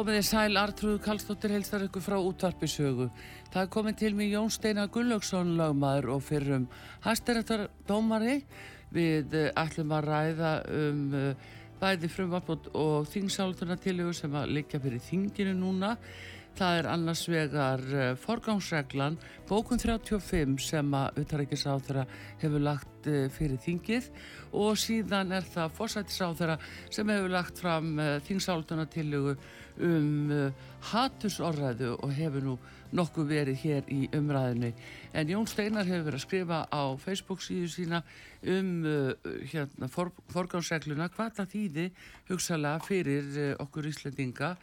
Komið þið sæl Artrúð Kallstóttir helstar ykkur frá útvarpisögu. Það er komið til mig Jón Steinar Gullaugsson lagmaður og fyrrum hæstirættar dómari. Við eh, ætlum að ræða um uh, bæði frumvarp og, og þingsálutunartilögu sem að liggja fyrir þinginu núna. Það er annars vegar uh, forgámsreglan, bókun 35 sem að utarækisáþara hefur lagt uh, fyrir þingið og síðan er það fórsættisáþara sem hefur lagt fram þingsálutunartilögu um uh, hattusorðræðu og hefur nú nokkuð verið hér í umræðinu. En Jón Steinar hefur verið að skrifa á Facebook síðu sína um hérna, for, forgámsregluna hvað það þýði hugsalega fyrir okkur Íslandinga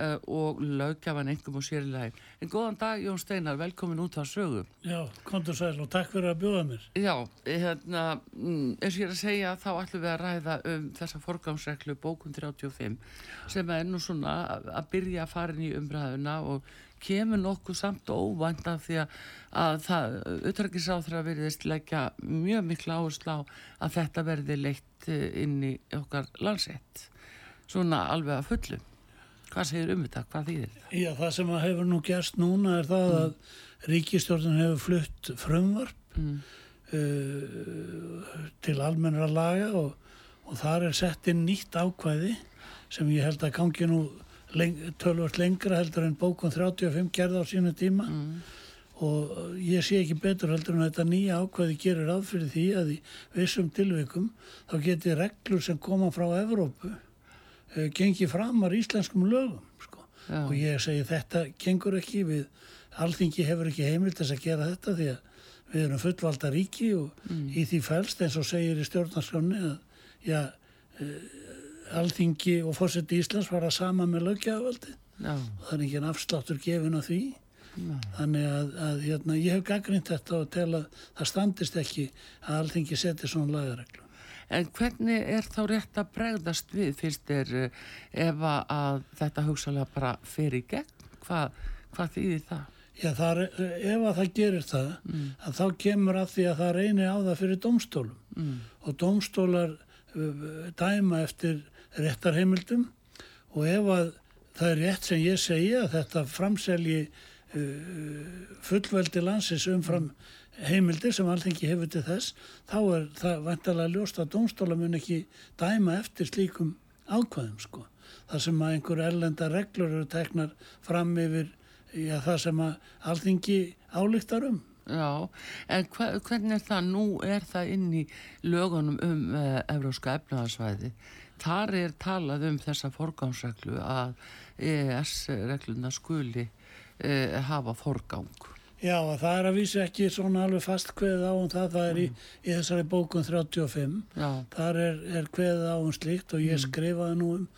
uh, og löggafan engum og sérilæg. En góðan dag Jón Steinar, velkomin út á sögu. Já, kontur sæl og takk fyrir að bjóða mér. Já, hérna, mm, eins og ég er að segja þá ætlum við að ræða um þessa forgámsreglu bókun 35 sem er nú svona að byrja að fara inn í umræðuna og kemur nokkuð samt óvænt af því að það, auðvitaðsáþra veriðist leggja mjög miklu áherslu á að þetta verði leitt eh, inn í okkar landsett svona alveg að fullu hvað segir um þetta, hvað þýðir þetta? Já, það sem hefur nú gerst núna er það mm. að ríkistjórnum hefur flutt frumvarp mm. uh, til almennra laga og, og þar er sett inn nýtt ákvæði sem ég held að gangi nú leng, tölvört lengra heldur en bókun 35 gerða á sínu tíma mm. og ég sé ekki betur heldur en þetta nýja ákvæði gerir af fyrir því að í vissum tilveikum þá geti reglur sem koma frá Evrópu gengi framar íslenskum lögum sko. og ég segi þetta gengur ekki við alþingi hefur ekki heimilt þess að gera þetta því að við erum fullvalda ríki og mm. í því fælst eins og segir í stjórnarskjónu að já, uh, alþingi og fórseti Íslands fara sama með lögjavaldi og það er ekki en afsláttur gefin á því Já. þannig að, að hérna, ég hef gaggrind þetta og tel að það standist ekki að alþingi seti svona lagareglu En hvernig er þá rétt að bregðast við fyrst er eh, ef að þetta hugsalega bara fer í gegn? Hvað, hvað þýðir það? Já, það er, ef að það gerir það, mm. að þá kemur að því að það reynir á það fyrir domstólum mm. og domstólar dæma eftir réttarheimildum og ef að það er rétt sem ég segja að þetta framselji fullveldi landsins umfram heimildir sem alltingi hefur til þess þá er það vantalega ljóst að domstóla mun ekki dæma eftir slíkum ákvæðum sko. Það sem að einhver erlenda reglur eru teknar fram yfir já, það sem að alltingi álíktar um. Já, en hva, hvernig er það? Nú er það inn í lögunum um uh, Evróska efnaðarsvæði Þar er talað um þessa forgámsreglu að EES-regluna skuli e, hafa forgang. Já, það er að vísi ekki svona alveg fast hveð á um það, það er í, í þessari bókun 35. Já. Þar er, er hveð á um slíkt og ég mm. skrifaði nú um,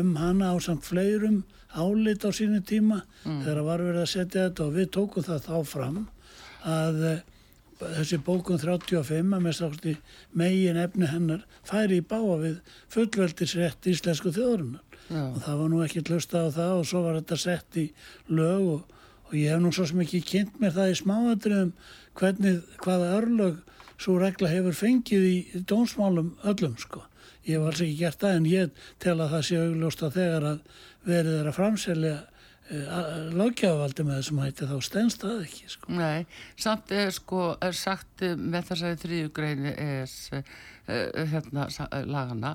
um hana á samt fleirum álit á sínu tíma mm. þegar var verið að setja þetta og við tókum það þá fram að þessi bókun 35 að með sátti megin efni hennar færi í báa við fullveldisrétt íslensku þjóðurinnar Já. og það var nú ekki hlusta á það og svo var þetta sett í lög og, og ég hef nú svo ekki kynnt mér það í hvernig hvaða örlög svo regla hefur fengið í dónsmálum öllum sko. Ég hef alls ekki gert það en ég tel að það sé augljósta þegar að verið er að framselja Eh, lágkjávaldi með þessum hætti þá stennst það ekki sko. Nei, samt er sko er sagt með þessari þrýju greini er uh, hérna lagana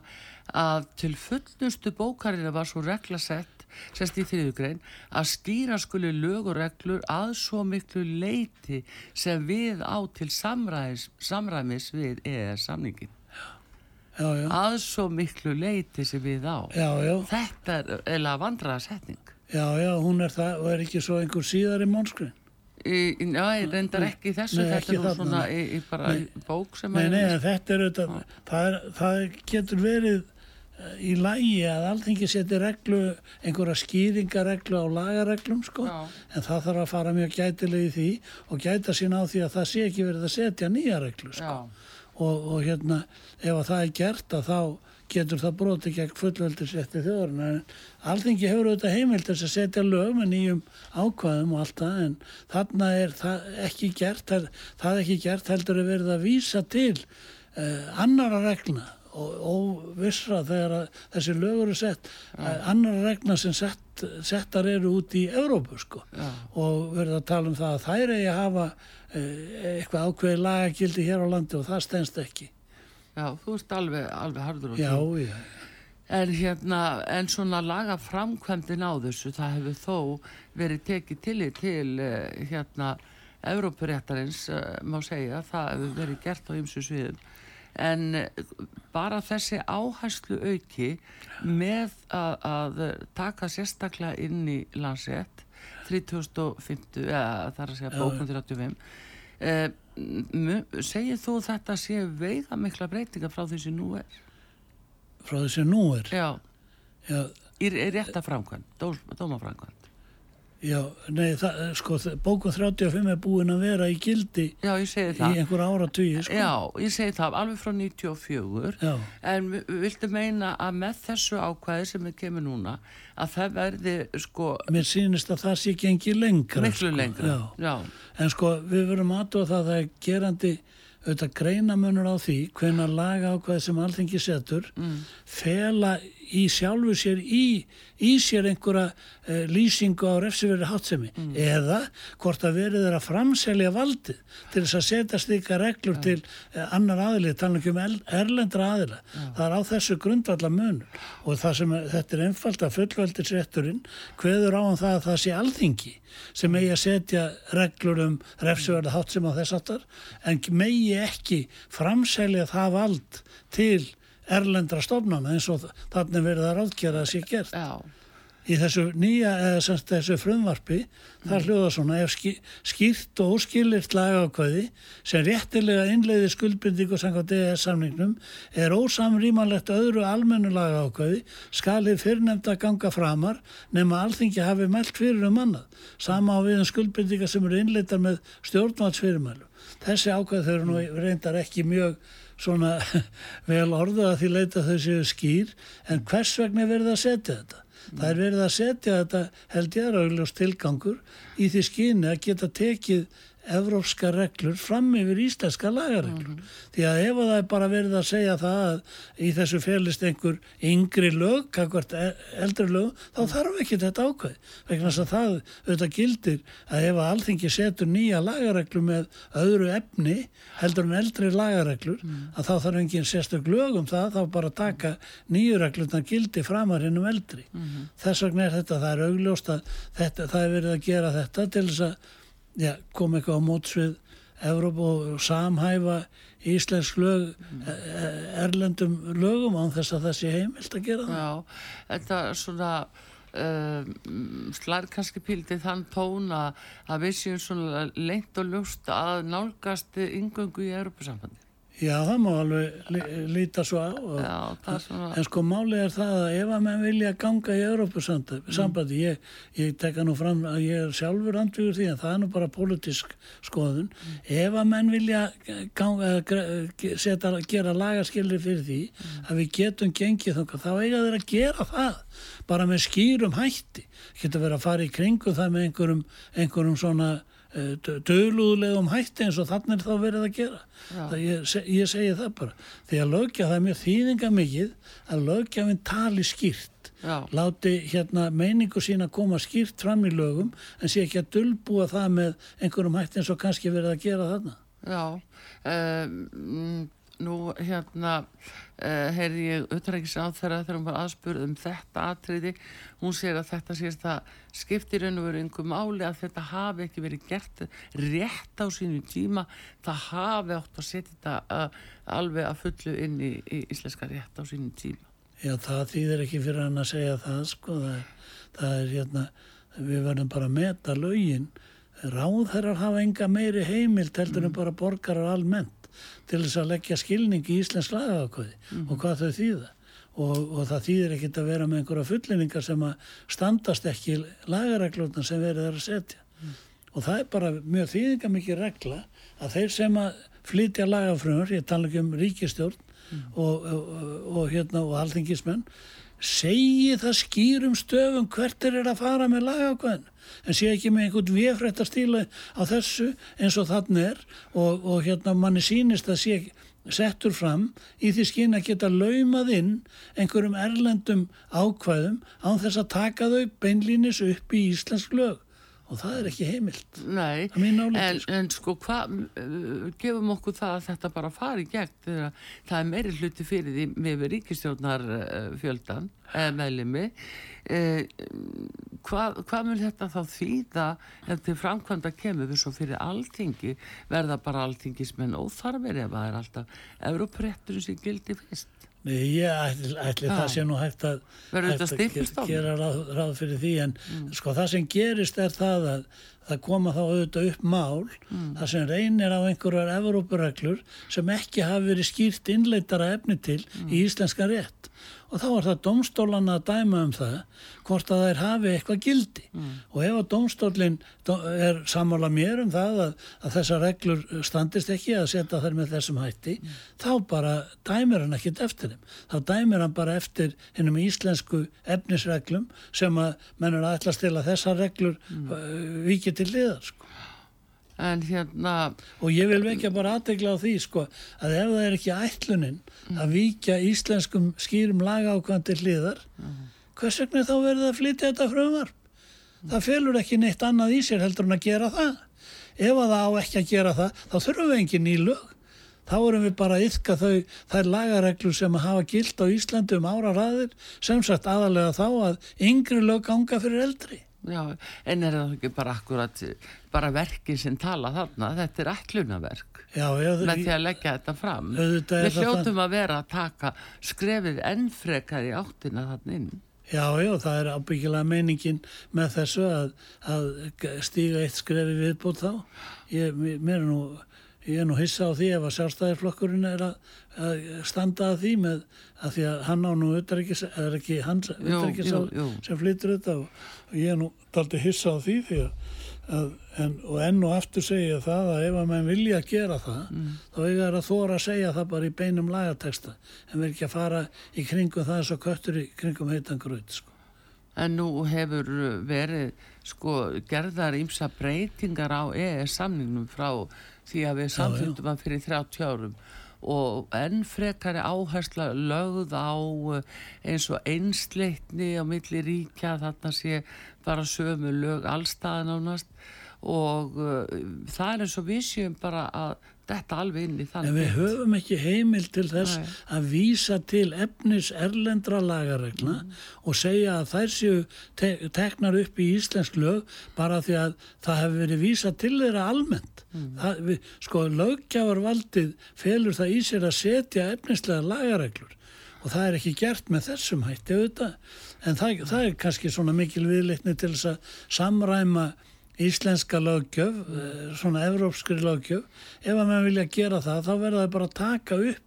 að til fullnustu bókarina var svo regla sett sérst í þriðugrein, að skýra skuli lög og reglur að svo miklu leiti sem við á til samræmis, samræmis við EES samningin. já, já, Að svo miklu leiti sem við á. já, Þetta er eða vandraða setning. já, já, hún er það og er ekki svo einhver síðar í mónskrin. Í, í- já, ég reyndar ekki þessu, Nei, þetta ekki er nú svona nei. í, í bara í bók sem Nei, nei, þetta er auðvitað, það, það getur verið í lægi að alþingi seti reglu, einhverja skýringareglu á lagareglum, sko, Já. en það þarf að fara mjög gætilega í því og gæta sín á því að það sé ekki verið að setja nýja reglu, sko. Og, og hérna, ef að það er gert að þá getur það broti gegn fullveldisrétti þjóðurinn en alþingi hefur auðvitað heimild þess að setja lög með nýjum ákvæðum og allt það en þarna er það ekki gert það, er ekki gert heldur er verið að vísa til uh, annara reglna og, og vissra þegar þessi lög eru sett. Uh, annara reglna sem sett, settar eru út í Evrópu sko. Já, og verið að tala um það að þær eigi að hafa uh, eitthvað ákveði lagagildi hér á landi og það stendst ekki. Já, þú ert alveg, alveg harður og Já, þú. já, En hérna, en svona laga framkvæmdin á þessu, það hefur þó verið tekið til til uh, hérna Evrópuréttarins, uh, má segja, það hefur verið gert á ymsu sviðum. En bara þessi áherslu auki með að, að taka sérstaklega inn í landsrétt 3050, eða það er að segja bókun 35, uh, segir þú þetta sé veiga mikla breytinga frá því sem nú er? frá þessi nú er? Já, já, í rétta framkvæmd, dós- dómaframkvæmd. Já, nei, það, sko, bókun 35 er búin að vera í gildi Já, í einhver áratugir, sko Já, ég segi það, alveg frá 94. já, En vi- viltu meina að með þessu ákvæði sem er kemur núna, að það verði sko mér sýnist að það sé gengi lengra miklu sko. lengra. já. Já, en sko, við verum aðtóða það að það er gerandi auðvitað greinamunur á því hvenar laga ákvæði sem alþingi setur mm, fela í sjálfu sér í, í sér einhverja uh, lýsingu á refsiveri hátsemi Mm. eða hvort að verið er að framselja valdið til þess að setja slíka reglur til uh, annar aðili, tala ekki um erlendra aðila. Það er á þessu grundvallar munur og það sem þetta er einfalt að fullveldisrétturinn hveður á um það að það sé alþingi sem megi að setja reglur um refsiverða hátsemi á þess aftar en megi ekki framselja það vald til erlendra stofnana eins og er verið að ráðgera að sé gert. já, Í þessu nýja, eða semst þessu frumvarpi, það hljóða svona, ef ský, skýrt og óskilyrt lagaákvæði sem réttilega innleiði skuldbindingu samkvæmt DS samningnum er ósamrýmanlegt öðru almennu lagaákvæði skalið fyrrnemda ganga framar nema alþingi hafi mælt fyrir um annað. Sama á við um skuldbindinga sem eru innleitar með stjórnvaldsfyrirmælu. Þessi ákvæði þau eru nú reyndar ekki mjög svona vel orðað að því leita þau séu skýr en hvers vegna er verið að setja þetta? Það er verið að setja þetta held ég er augljós tilgangur í því skyni að geta tekið evrópska reglur fram yfir íslenska lagareglur. Því að ef það er bara verið að segja það að í þessu félist einhver yngri lög, kakvart eldri lög, þá þarf ekki þetta ákveð. Vegna þess að það auðvitað gildir að ef að alþingi setur nýja lagareglur með öðru efni heldur en eldri lagareglur, að þá þarf enginn sérstök lög um það, þá bara taka nýju reglurna gildi framar hinn um eldri. Þess vegna er þetta, það er augljóst að þetta, það er verið að gera þetta til þess að já, koma eitthvað á mótsvið Evróp og samhæfa íslensk lög e- e- erlendum lögum án þess að það sé heimilt að gera það. já, þetta svona um, slær kannski píldið þann tón að við séum svona lengt og ljóst að nálgast yngöngu í Europasambandi. Já, það má alveg lí, líta svo á. Já, það er svona, En sko málið er það að ef að menn vilja ganga í Európusambandi, ég, ég tekka nú fram að ég er sjálfur andvígur því en það er nú bara pólitísk skoðun, ef að menn vilja ganga, setja, gera lagaskilri fyrir því að við getum gengið þangað, þá eiga þeir að gera það bara með skýrum hætti, geta verið að fara í kringu það með einhverjum, einhverjum svona döluðlegum hætti eins og þannig er þá verið að gera. Það ég, ég segi það bara því að lögja það er mjög þýðinga mikið að lögjafinn tali skýrt. Já, láti hérna meiningu sína koma skýrt fram í lögum en sé ekki að dulbúa það með einhverjum hætti eins og kannski verið að gera þarna. Já. Um, nú hérna uh, heyrði ég auðvitaðrækis á þeirra þegar hún var aðspurð um þetta atriði. Hún segir að þetta sést að skiptir raun og veru einhver máli að þetta hafi ekki verið gert rétt á sínu tíma. Það hafi átt að setja þetta uh, alveg að fullu inn í, í íslenska rétt á sínu tíma. Já, það þýðir ekki fyrir hann að segja það sko, það, það er hérna við verðum bara að meta lögin. Ráðherrar hafa enga meiri heimilt heldur en bara borgarar almennt til þess að leggja skilning í Íslands lagafakvæði mm -hmm. og hvað þau þýða og, og það þýðir ekkit að vera með einhverja fullinningar sem að standast ekki lagareglurna sem verið er að setja mm. og það er bara mjög þýðinga mikið regla að þeir sem að flytja lagafröður, ég tala ekki um ríkistjórn mm. og, og, og hérna og alþingismenn segi það skýrum stöfum hvert er að fara með lagafkvæðin en sé ekki með einhvern viðfrættastíla á þessu eins og þannig er og, og hérna manni sínist að sé settur fram í því skinn að geta laumað inn einhverjum erlendum ákvæðum á þess að taka þau beinlínis upp í Íslensk lög og það er ekki heimilt. Nei, en, sko. en sko hvað uh, gefum okkur það að þetta bara fari í gegn þegar það er meiri hluti fyrir því með ríkistjórnar uh, fjöldan uh, meðlimi. Uh, hvað, hvað mun þetta þá þýða ef til framkvæmda kemur við svo fyrir alltingi verða bara alltingismenn óþarfir ef það er alltaf Európrettur sem gildi fyrst ég ætli, ætli það sé nú hægt að, hægt að gera ráð, ráð fyrir því en mm. sko það sem gerist er það að það koma þá auðvitað upp mál mm. það sem reynir á einhverjar Evrópureglur sem ekki hafi verið skýrt innleitara efni til mm. í íslenska rétt og þá er það domstólan að dæma um það hvort að þær hafi eitthvað gildi mm. og ef að domstólin er sammála mér um það að, að þessar reglur standist ekki að setja þær með þessum hætti mm. þá bara dæmir hann ekkit eftir þeim þá dæmir hann bara eftir hennum íslensku efnisreglum sem að mennur aðallast til að þessar reglur mm. uh, viki til liðar sko en hérna og ég vil vekja bara aðdegla á því sko að ef það er ekki ætlunin mm. að vika íslenskum skýrum laga ákvæmdi hliðar mm. hvers vegna þá verður það að flytja þetta frumvar mm. það felur ekki neitt annað í sér heldur en að gera það ef að það á ekki að gera það þá þurfum við engin í lög þá erum við bara að yfka þau þær lagareglur sem að hafa gilt á Íslandi um ára ræðir sem sagt aðalega þá að yngri lög ganga fyrir eldri Já, en er það ekki bara akkurat bara verki sem tala þarna? Þetta er já, með því að leggja þetta fram. Við hljóttum að vera að taka skrefið ennfrekar í áttina þarna inn. Já, já, það er ábyggilega meiningin með þessu að, að stíga eitt skrefi viðbútt þá. Ég, mér er nú ég er nú hissa á því ef að sjálfstæðarflokkurinn er að, að standa að því með að því að hann á nú auðvitaðrikis, er ekki hans auðvitaðrikis sem flyttur þetta og, og ég er nú daldi hissa á því því að, að en, og enn og aftur segja það að ef að mann vilja að gera það mm. þá er það að þóra að segja það bara í beinum lagateksta en verð ekki að fara í kringum það og köttur í kringum heitan gröð sko. En nú hefur verið sko gerðar ímsa breytingar á EES samningnum frá því að við samþýttum hann fyrir 30 árum og enn frekari áhersla lögð á eh, eins og einsleitni á milli ríkja. Þarna sé bara sömu lög allstaðan ánast og uh, það er eins og við séum bara að þetta alveg inn í þannig. En við höfum ekki heimil til þess Nei. að vísa til efnis erlendra lagaregna mm. og segja að þær séu te teknar upp í íslensk lög bara því að það hefur verið vísa til þeirra almennt. Mm. Það, við, sko, lögkjávarvaldið felur það í sér að setja efnislega lagareglur og það er ekki gert með þessum hætti auðvitað. En það, það er kannski svona mikil viðleikni til þess að samræma íslenska lögjöf, eh, svona evrópskri lögjöf, ef að maður vilja gera það þá verður það bara að taka upp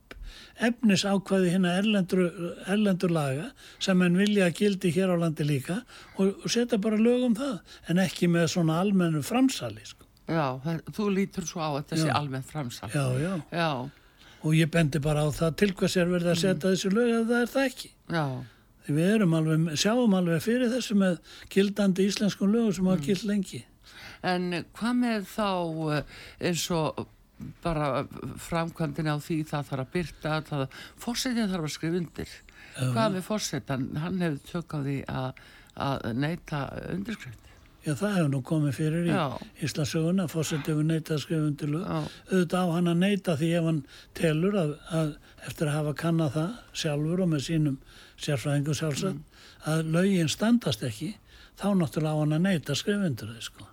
efnis ákvaði hérna erlendur, laga sem mann vilja að gildi hér á landi líka og, og setja bara lög um það en ekki með svona almennu framsali sko. Já, þú lítur svo á að þessi almenn framsali. Já, já, já. Og ég bendi bara á það til hvers er verið að setja mm. þessu lög ef það er það ekki. Já. Við erum alveg, sjáum alveg fyrir þessu með gildandi íslenskum lögum sem hafa mm. gild lengi en hvað með þá eh, eins og bara framkvæmdini á því það þarf að byrta það, fórsetin þarf að skrifa undir uh. hvað með fórsetan, hann hefur tök á því að, neyta undirskrift Já, það hefur nú komið fyrir í Já. Íslandsögun að fórsett hefur neitað að skrifa undir lög. Auðvitað á hann að neita því ef hann telur að, að eftir að hafa kannað það sjálfur og með sínum sérfræðingum sjálfsagt Mm. að lögin standast ekki, þá náttúrulega á hann að neita að skrifa undir þau sko.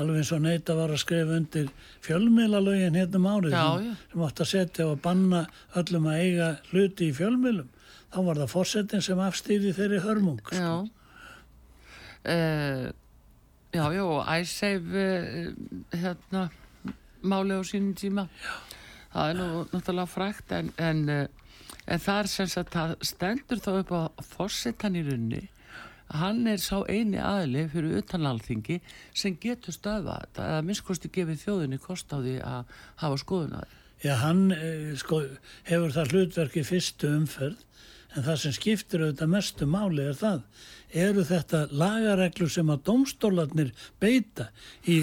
Alveg eins og neita var að skrifa undir fjölmiðlalögin hérna um árið sem, sem átt að setja og banna öllum að eiga hluti í fjölmiðlum. Þá var það fórsetin sem afstýði þeirri hörmung. Sko. Já. Uh, já, já, og æsseif uh, hérna máli á sínum tíma. Já. Það er nú náttúrulega frækt en, en, uh, en það er sem sagt það stendur þá upp á fórsetan í runni hann er sá eini aðli fyrir utanalþingi sem getur þetta eða minnskosti gefið þjóðinni kost á því að hafa skoðun að. Já, hann eh, sko, hefur það hlutverki fyrstu umferð en það sem skiptir auðvitað mestu máli er það. Eru þetta lagareglur sem að domstólarnir beita í,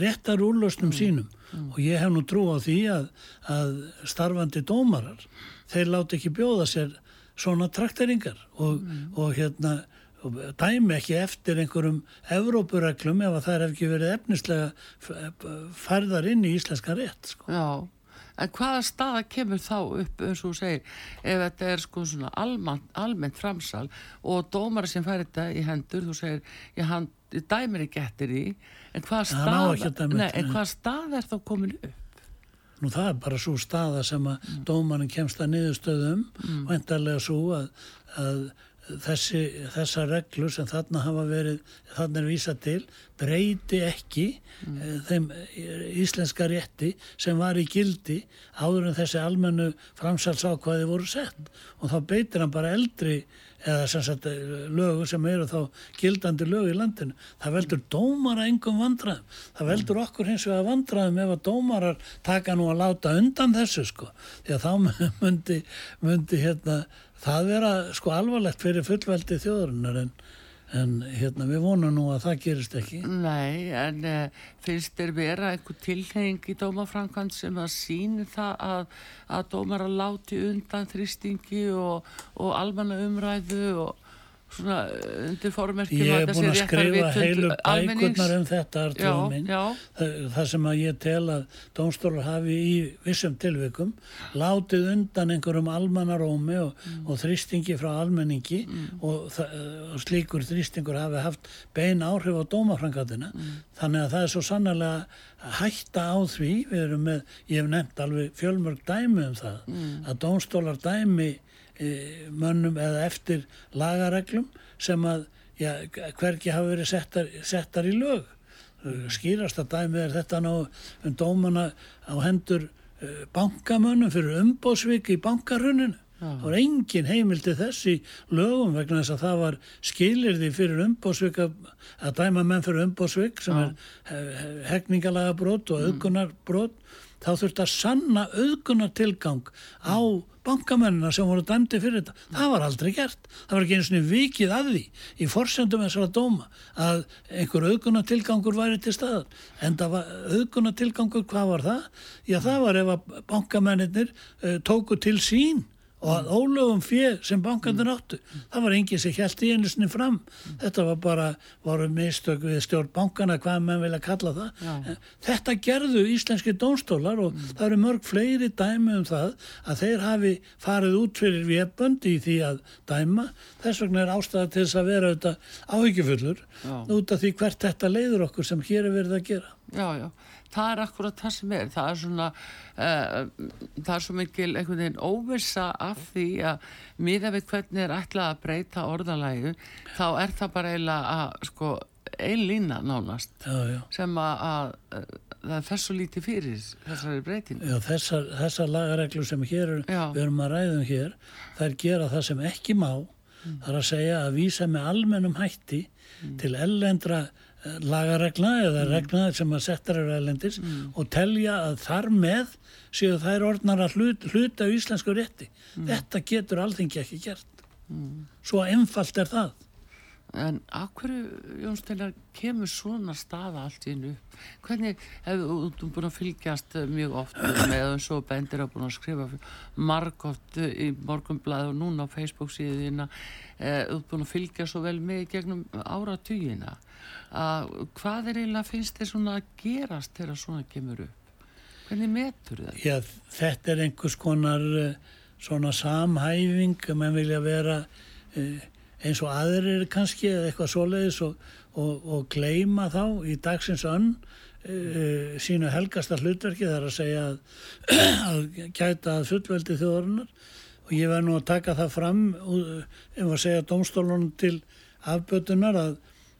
réttar úrlösnum sínum og ég hef nú trú á því að, að starfandi dómarar, þeir láti ekki bjóða sér svona trakteringar og, og hérna og dæmi ekki eftir einhverjum Evrópureglum ef að það er ekki verið efnislega færðar inn í íslenska rétt sko. Já, en hvaða staða kemur þá upp eins og segir ef þetta er sko svona almennt, almennt framsal og dómar sem fær þetta í hendur, þú segir ég, hann, dæmir ekki eftir því en hvaða staða, nei, en hvaða staða er þá komin upp? Nú það er bara svo staða sem að mm. dómarinn kemst að niðurstöðum mm. væntarlega svo að, að þessi, þessar reglur sem þarna hafa verið, þarna er vísa til breyti ekki mm. þeim eh, íslenska rétti sem var í gildi áður en þessi almennu framsalsákvæði voru sett og þá beitir hann bara eldri eða sem sagt eh, lögu sem eru þá gildandi lög í landinu. Það veldur dómara engum vandræðum. Það veldur okkur hins vegar vandræðum ef að dómarar taka nú að láta undan þessu sko. Því að þá myndi, myndi hérna, það vera sko alvarlegt fyrir fullveldi þjóðurinnar en, en hérna við vonum nú að það gerist ekki. Nei, en uh, finnst þér vera einhver tilheng í dómaframkvæmt sem að síni það að, að dómar að láti undan þrýstingi og, og almanna umræðu og svona eh, undir formerkjum Ég hef búin að skrifa heilu bækurnar um þetta Já, já, Það, það sem að ég tel að dómstólar hafi í vissum tilvikum látið undan einhverjum almannarómi og, og þrýstingi frá almenningi og, það, og slíkur þrýstingur hafi haft bein áhrif á dómafrangatina þannig að það er svo sannlega hætta á því, við erum með ég hef nefnt alveg fjölmörg dæmi um það að dómstólar dæmi mönnum eða eftir lagareglum sem að já, hvergi hafa verið settar, settar í lög skýrasta dæmi er þetta ná um dómana á hendur uh, bankamönnum fyrir umbóðsvik í bankaruninu. Það var engin heimil til þess í lögum vegna þess að það var skilirði fyrir umbóðsvik að, að dæma menn fyrir umbóðsvik sem Já. er he, hegningalega brot og auðgunar brot þá þurfti að sanna auðgunar tilgang á bankamennina sem voru dæmdi fyrir þetta. Það var aldrei gert. Það var ekki einu svona vikið að því í forsendum þessara dóma að einhver auðgunar tilgangur væri til staðar. En það var auðgunar tilgangur, hvað var það? Já, það var ef að bankamennir uh, tóku til sín og að ólögum fjö sem bankandur áttu það var enginn sem held í einu sinni fram. Þetta var bara, voru mistök við stjórn bankana, hvað menn vilja kalla það. Já. Þetta gerðu íslenski dónstólar og það eru mörg fleiri dæmi um það að þeir hafi farið út fyrir vébönd í því að dæma. Þess vegna er ástæða til þess að vera auðvitað áhyggjufullur út af því hvert þetta leiður okkur sem hér er verið að gera. Já, já. Það er akkurat það sem er. Það er svona, uh, það er svo mikil einhvern veginn óvissa af því að miða við hvernig er ætlað að breyta orðalægu, þá er það bara eiginlega að, sko, ein lína nánast já, já. sem að, að, að það fer svo lítið fyrir þessari breytingu. Já, þessar, þessar lagareglur sem hér er, við erum að ræðum hér, þær gera það sem ekki má, það er að segja að vísa með almennum hætti til ellendra lagaregla eða regla sem að settar eru ellendis og telja að þar með séu þær orðnar að hlut, hluta á íslensku rétti. Þetta getur alþingi ekki gert. Svo einfalt er það. En akkur, Jónsteinar, kemur svona staða allt í hennu? Hvernig, hefur þú búin að fylgjast mjög oft með og svo bendir að búin að skrifa margótt í morgunblæð og núna á Facebook síðina, eh, þú búin að fylgja svo vel með gegnum áratugina. Hvað er eiginlega finnst þér svona að gerast þegar svona kemur upp? Hvernig metur það? Já, þetta er einhvers konar eh, svona samhæfing að mann vilja vera... Eh, eins og aðrir kannski eða eitthvað svoleiðis og, og, og gleima þá í dagsins önn e, sínu helgasta hlutverki þar að segja að, að gæta að fullveldi þjóðarinnar. Og ég verði nú að taka það fram ef að segja domstólunum til afbötunar að,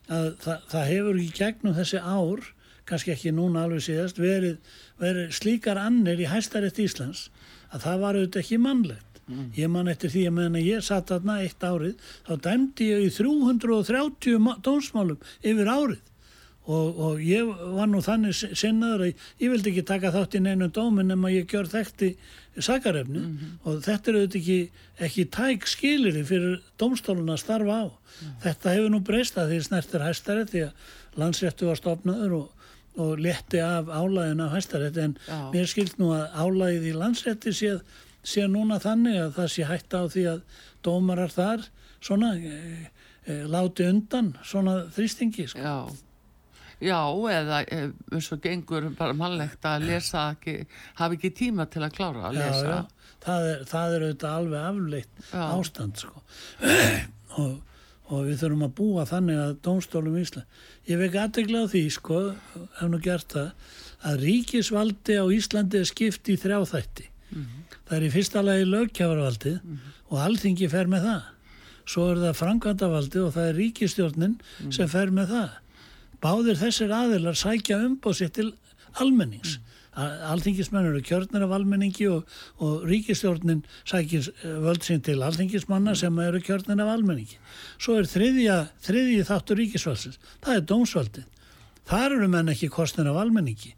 að það, það hefur í gegnum þessi ár kannski ekki núna alveg síðast verið, verið slíkar annir í hæstarétt Íslands að það var auðvitað ekki mannlegt Mm. Ég man eftir því að meðan ég satt aðna eitt árið, þá dæmdi ég í 330 dómsmálum yfir árið og, og ég var nú þannig sinnaður að ég vildi ekki taka þátt í neinu dómin en maður ég gjör þekkt í sakarefni mm -hmm. og þetta er auðvitað ekki, ekki tæk skilir fyrir dómstólun að starfa á. Mm. Þetta hefur nú breyst að því snertir hæstari því að landsréttu var stopnaður og og letti af álæðin af hæstarétti en Já. mér skilt nú að álæðið í landsrétti séð sé núna þannig að það sé hægt á því að dómarar þar svona e, e, láti undan svona þrýstingi sko. Já, já eða eins og gengur bara mannlegt að lesa ekki, hafi ekki tíma til að klára að lesa. Já, já, það er, það er auðvitað alveg afleitt já. ástand sko og, og við þurfum að búa þannig að dómstólum í Ísland. Ég vek aðdegla á því sko, hef nú gert það, að ríkisvaldi á Íslandi er skipt í þrjáþætti. Mm -hmm það er í fyrsta lagi lögkjávarvaldið mm -hmm. og alþingi fer með það svo er það framkvæmdavaldið og það er ríkistjórnin mm -hmm. sem fer með það báðir þessir aðilar sækja umbóðsitt til almennings -hmm. alþingismenn eru kjörnir af almenningi og, og ríkistjórnin sækir eh, völdsinn til alþingismanna mhm. sem eru kjörnir af almenningi svo er þriðja, þriðji þáttur ríkisvalsins það er dómsvaldið þar eru menn ekki kostnir af almenningi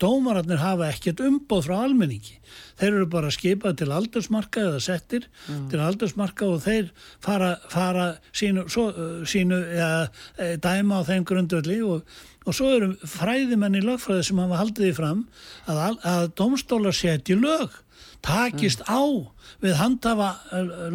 dómararnir hafa ekkert umbóð frá almenningi þeir eru bara skipað til aldursmarka eða settir mm. til aldursmarka og þeir fara, fara sínu, svo, sínu ja, e, dæma á þeim grundvöldi og, og svo eru fræðimenn í lögfræði sem hafa haldið í fram að, að domstólar setji lög takist mm. á við handhafa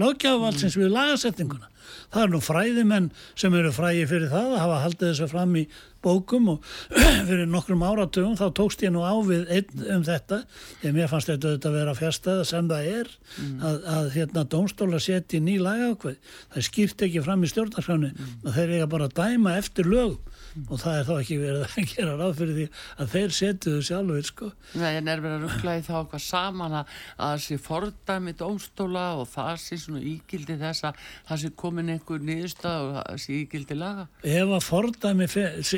lögjafavaldsins mm. við lagasettinguna það er nú fræðimenn sem eru fræði fyrir það að hafa haldið þessu fram í bókum og fyrir nokkrum áratugum þá tókst ég nú á við einn um þetta þegar mér fannst þetta að vera fjärstaða sem það er mm. að, að hérna dómstóla setja ný lagaákveð það skýrt ekki fram í stjórnarskráni mm. og þeir eiga bara að dæma eftir lögum. Og það er þá ekki verið að gera ráð fyrir því að þeir setjuðu sjálfur sko. Nei, en er verið að ruggla í þá eitthvað saman að það sé fordæmi dómstóla og það sé svona ígildi þess að það sé komin einhver nýðustaf og það sé ígildi laga Ef að fordæmi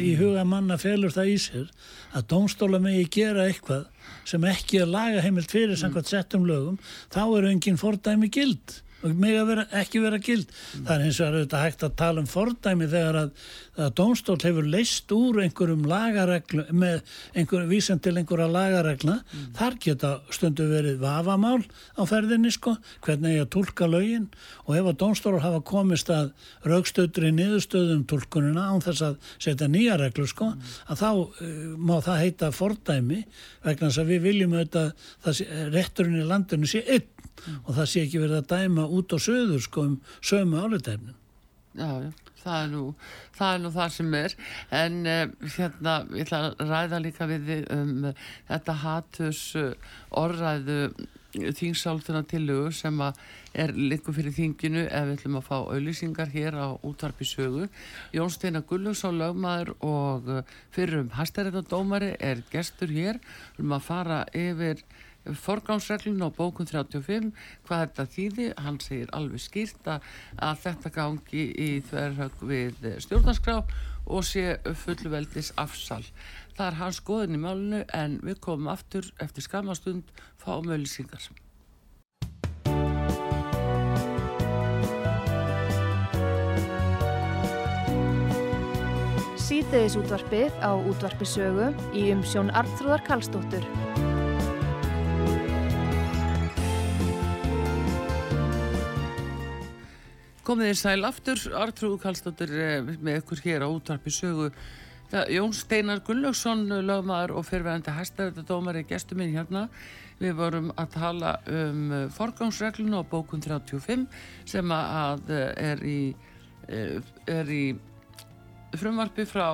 í huga manna felur það í sér að dómstóla megi gera eitthvað sem ekki er lagaheimilt fyrir samkvæmt settum lögum, þá er enginn fordæmi gild og mig að vera, ekki vera gild. Mm. Það er eins og að þetta hægt að tala um fordæmi þegar að, að dómstól hefur leist úr einhverjum lagareglu með einhverjum vísan til einhverja lagaregla. Mm. Þar geta stundu verið vafamál á ferðinni sko, hvernig ég að tólka lögin og ef að dómstól hafa komist að raukstöldri niðurstöðum tólkunina án þess að setja nýja reglu sko, mm. að þá uh, má það heita fordæmi vegna þess að við viljum auðvitað að rétturinn í landinu sé einn mm. og það sé ekki verið að dæma út á söður sko um sömu álutæfnin. Já, já, það er nú það, er nú það sem er en uh, hérna, ég ætla að ræða líka við um uh, þetta hatus uh, orðræðu þingsáltuna tilögu sem er líka fyrir þinginu ef við ætlum að fá auðlýsingar hér á útvarpi sögu. Jón Steinar Gulluðsson lögmaður og fyrir um Hæstaréttadómari er gestur hér um að fara yfir forgámsreglun á bókun 35 hvað þetta þýði, hann segir alveg skýrt að þetta gangi í þverjag við stjórnarskrá og sé fullveldis afsal. Það er hans skoðin í málunu en við komum aftur eftir skamastund fáum auðlýsingar. Sýteðis útvarpið á útvarpisögu í umsjón Arnþróðar Kallstóttur. Komið þið sæl aftur, Artrúð Kallstóttir eh, með ykkur hér á útvarpi sögu. Jón Steinar Gunnlaugsson, lögmaður og fyrirverðandi hæstarættadómar er gestur minn hérna. Við vorum að tala um eh, forgangsregluna og bókun 35 sem að eh, er í, er í frumvarpi frá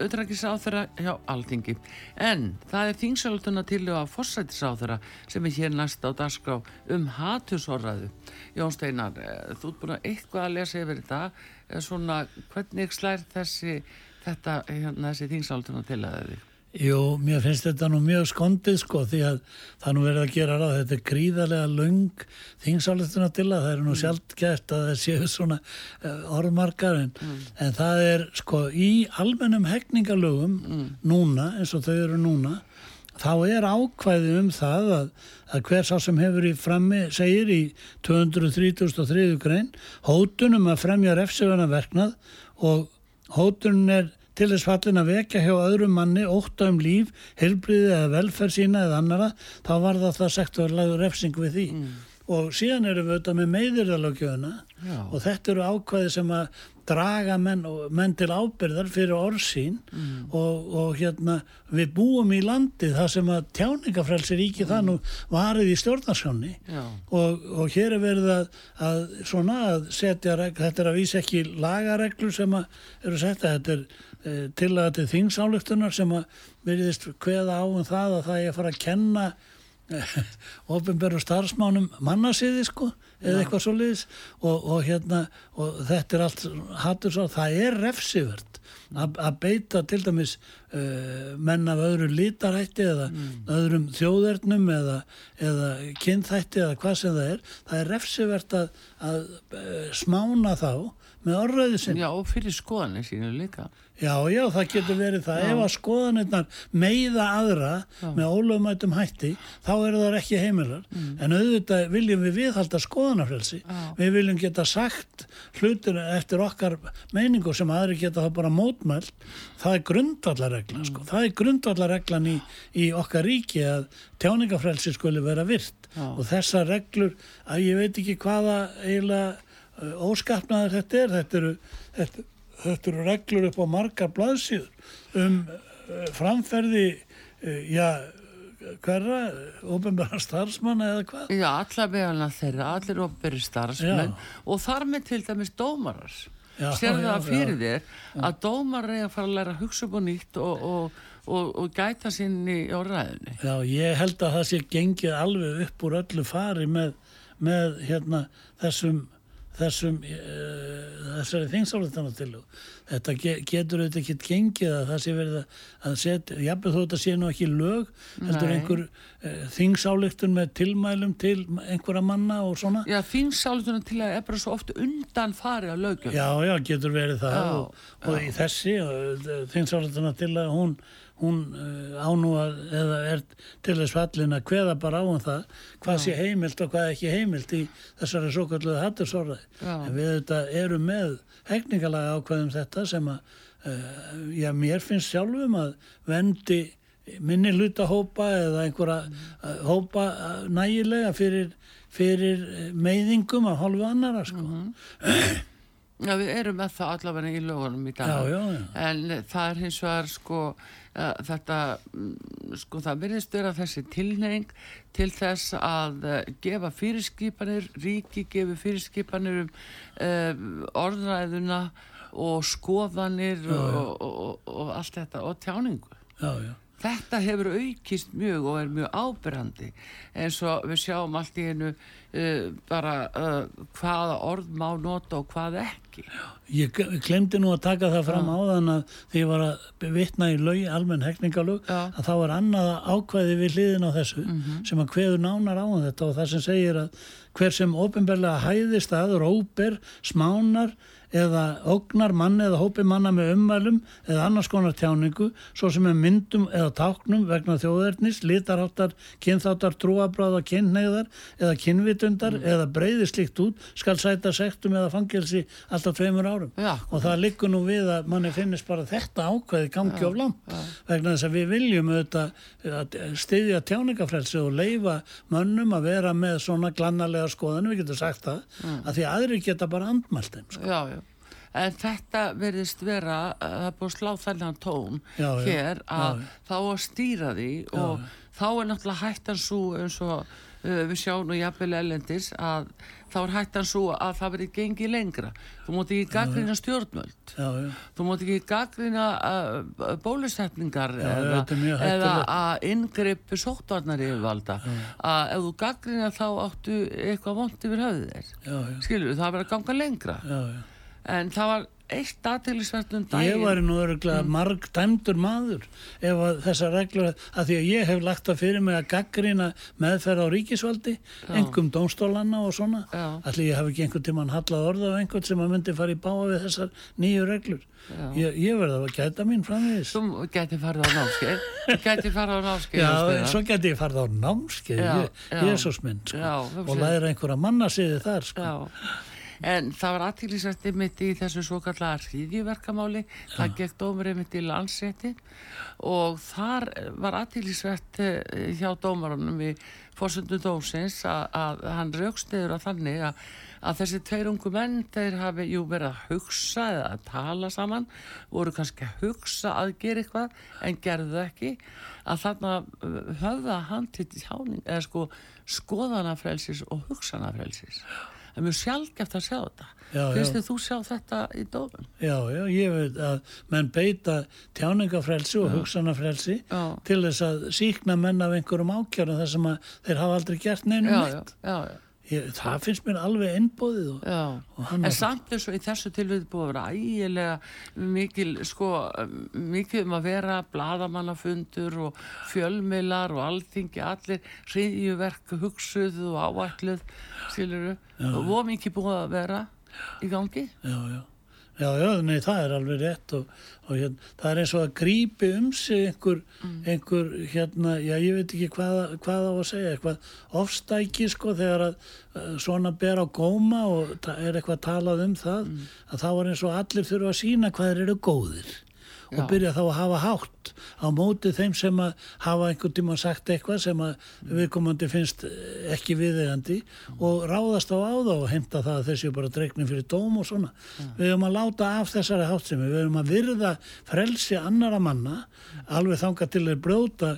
auðrækisáþara hjá Alþingi. En það er þingsalutuna til að fórsættisáþara sem er hér næst á dagskrá um hatusorraðu. Jón Steinar, eh, þú ert búin að eitthvað að lesa yfir þetta. Eh, svona, hvernig slær þessi, þetta, hérna, þessi þingsalutuna til að þið? Jú, mér finnst þetta nú mjög skondið sko því að það nú verður að gera ráð þetta er gríðarlega laung þingsáleituna til að það er nú mm. sjálft gert að það séu svona uh, orðmarkar en, mm. en það er sko í almennum hegningalögum mm. núna eins og þau eru núna þá er ákvæði um það að, að hver sá sem hefur í frammi segir í 233. grein hótunum að fremja refsefana verknað og hótunum er til þess fallin að vekja hjá öðrum manni óta um líf, helbriði eða velferð sína eða annara, þá var það það sektorlagur refsing við því. Mm. Og síðan erum við auðvitað með meðirðalagjöfuna og þetta eru ákvæði sem að draga menn, menn til ábyrðar fyrir orðsín mm. og, og hérna við búum í landi það sem að tjáningafrelsi ríki mm. það nú varið í stjórnarsjónni og, og hér er verið að, að svona að setja, þetta er að vísa ekki lagareglur sem að eru setja, þetta er til að þetta er þingsálugtunar sem að veriðist hveða á um það að það er að fara að kenna ofinberðu starfsmánum mannasiði sko eða eitthvað svo leiðis og, og hérna og þetta er allt hattur svo það er refsivert að beita til dæmis uh, menn af öðru lítarætti eða mm. öðrum þjóðernum eða, eða kynþætti eða hvað sem það er það er refsivert að, að uh, smána þá með orðræði sinni Já og fyrir skoðanir sínu líka Já, já, það getur verið það. Já. Ef að skoðanirnar meiða aðra já. með ólögumætum hætti, þá eru það ekki heimilar. Mm. En auðvitað viljum við viðhalda skoðanarfrelsi. Við viljum geta sagt hlutir eftir okkar meiningu sem aðri geta það bara mótmælt. Það er grundvallarreglan, mm. sko. Það er grundvallarreglan í, í okkar ríki að tjáningafrelsi skuli vera virt. Og þessa reglur, að ég veit ekki hvaða eiginlega uh, óskapnaður þetta er. Þetta eru... Þetta, þetta eru reglur upp á margar blaðsíður um uh, framferði uh, já, hverra ofinbæra starfsmanna eða hvað? Já, allar meðan þeirra, allir ofinbæri starfsmenn já. og þar með til dæmis dómarar sér það fyrir þér að dómarar er að fara að læra að hugsa upp á nýtt og, og, og, og gæta sinni á ræðinni Já, ég held að það sé gengið alveg upp úr öllu fari með, með hérna þessum þessum uh, þessari þingsáleitana þetta getur auðvitað ekki gengið að það sé verið að setja jafnveg þó þetta sé nú ekki lög heldur einhver uh, þingsáleitun með tilmælum til einhverja manna og svona. Já, þingsáleituna til að er bara svo oft undan fari að lögjum Já, já, getur verið það já, og, og í þessi uh, þingsáleituna til að hún hún uh, ánúa eða er til þess fallin að hveða bara á um það hvað já. sé heimilt og hvað ekki heimilt í þessari svo kalluðu hattursóraði en við þetta eru með hekningalega ákveðum þetta sem að uh, já, mér finnst sjálfum að vendi minni hlutahópa eða einhverja uh, hópa nægilega fyrir, fyrir meiðingum af hálfu annara sko. Mm -hmm. Já, við erum með það allavega í lögunum í dag. Já, já, en það er hins vegar sko þetta, mm, sko það verðist vera þessi tilneying til þess að uh, gefa fyrirskipanir, ríki gefi fyrirskipanir um uh, orðræðuna og skoðanir já, og, og, og, og allt þetta og tjáningu. Já, já. Þetta hefur aukist mjög og er mjög ábyrrandi eins og við sjáum allt í hennu uh, bara uh, hvaða orð má nota og hvað ekki. Ég glemdi nú að taka það fram ja. á þann að því ég var að vitna í lög, almenn hekningalög, ja. að þá er annað ákvæði við hliðin á þessu mm -hmm. sem að hveður nánar á um þetta og það sem segir að hver sem ofinbarlega hæðist að róper, smánar eða ógnar manni eða hópi manna með ummælum eða annars konar tjáningu svo sem er myndum eða táknum vegna þjóðernis, litarháttar, kynþáttar, trúabráða, kynneigðar eða kynvitundar Mm. eða breyði slikt út skal sæta sektum eða fangelsi alltaf tveimur árum Já. og það liggur nú við að manni finnist bara þetta ákveði gangi of langt vegna þess að við viljum auðvitað að styðja tjáningafrelsi og leifa mönnum að vera með svona glannalega skoðanum, við getum sagt það Mm. að því að aðrir geta bara andmælt þeim sko. Já, já. En þetta verðist vera, að það er búið að slá þennan tón Já, já. hér að Já, já. þá að stýra því og þá er náttúrulega hættan svo eins og uh, við sjáum nú jafnvel ellendis að þá er hættan svo að það verði gengið lengra. Þú mátt ekki gaggrina stjórnmöld. já, já, Þú mátt ekki gaggrina uh, bólusetningar Já, eða, eða að inngripp sóttvarnar yfirvalda. Að ef þú gaggrina þá áttu eitthvað vond yfir já, já, Skilur, það verður að ganga lengra. já, já. En það var eitt aðtýrlisvert um daginn. Ég væri nú öruglega marg dæmdur maður ef þessar reglur, að því að ég hef lagt það fyrir mig að gaggrina meðferð á ríkisvaldi, engum dómstólanna og svona. Já. Allir ég hef ekki einhvern tímann hallað orða á einhvern sem að myndi fara í báa við þessar nýju reglur. Ég, ég verði að gæta mín framvegis. Þú geti farið á námskeið. Þú geti farið á námskeið. Já, svo geti ég farið á námskeið, Já, ég, já. Jésús minn, sko, Já, og læra einhverja mannasiði þar, sko. En það var aðtýrlisvert mitt í þessu svo kallega hríðjuverkamáli. Það gekk dómurinn mitt í landsétti og þar var aðtýrlisvert hjá dómarunum í fórsöndu dómsins að, hann raukstiður að þannig að, að þessi tveir ungu menn þeir hafi jú verið að hugsa eða að tala saman voru kannski að hugsa að gera eitthvað en gerðu ekki. Að þarna uh, höfða hann til tjáning eða sko skoðanafrelsis og hugsanafrelsis það er mjög sjálfgeft að sjá þetta þið þú sjá þetta í dómum Já, já, ég veit að menn beita tjáningafrelsi og hugsanafrelsi Já. til þess að síkna menn af einhverjum ákjörnum þar sem að þeir hafa aldrei gert neinum já, neitt. já, já, já. Ég, það finnst mér alveg innbóðið og, Og hann en samt eins og í þessu tilvið búið að vera ægilega mikil, sko, mikið um að vera bladamannafundur og fjölmiðlar og alþingi allir hriðjuverk hugsuð og skiluru, og voru mikið búið að vera í gangi. já, já. Já, já, nei, það er alveg rétt og, og hérna, það er eins og að grípi um sig einhver, einhver hérna, já, ég veit ekki hvað, hvað á að segja, eitthvað ofstæki, sko, þegar að uh, svona ber á góma og er eitthvað talað um það, að þá er eins og allir þurfa að sína hvað þeir eru góðir og Já. byrja þá að hafa hátt á móti þeim sem að hafa einhvern tíma sagt eitthvað sem að viðkomandi finnst eh, ekki viðegandi og ráðast á á þá og heimta það að þessi bara dregnum fyrir dóm og svona. Við höfum að láta af þessari háttsemi, við höfum að virða frelsi annara manna alveg þanga til þeir brjóta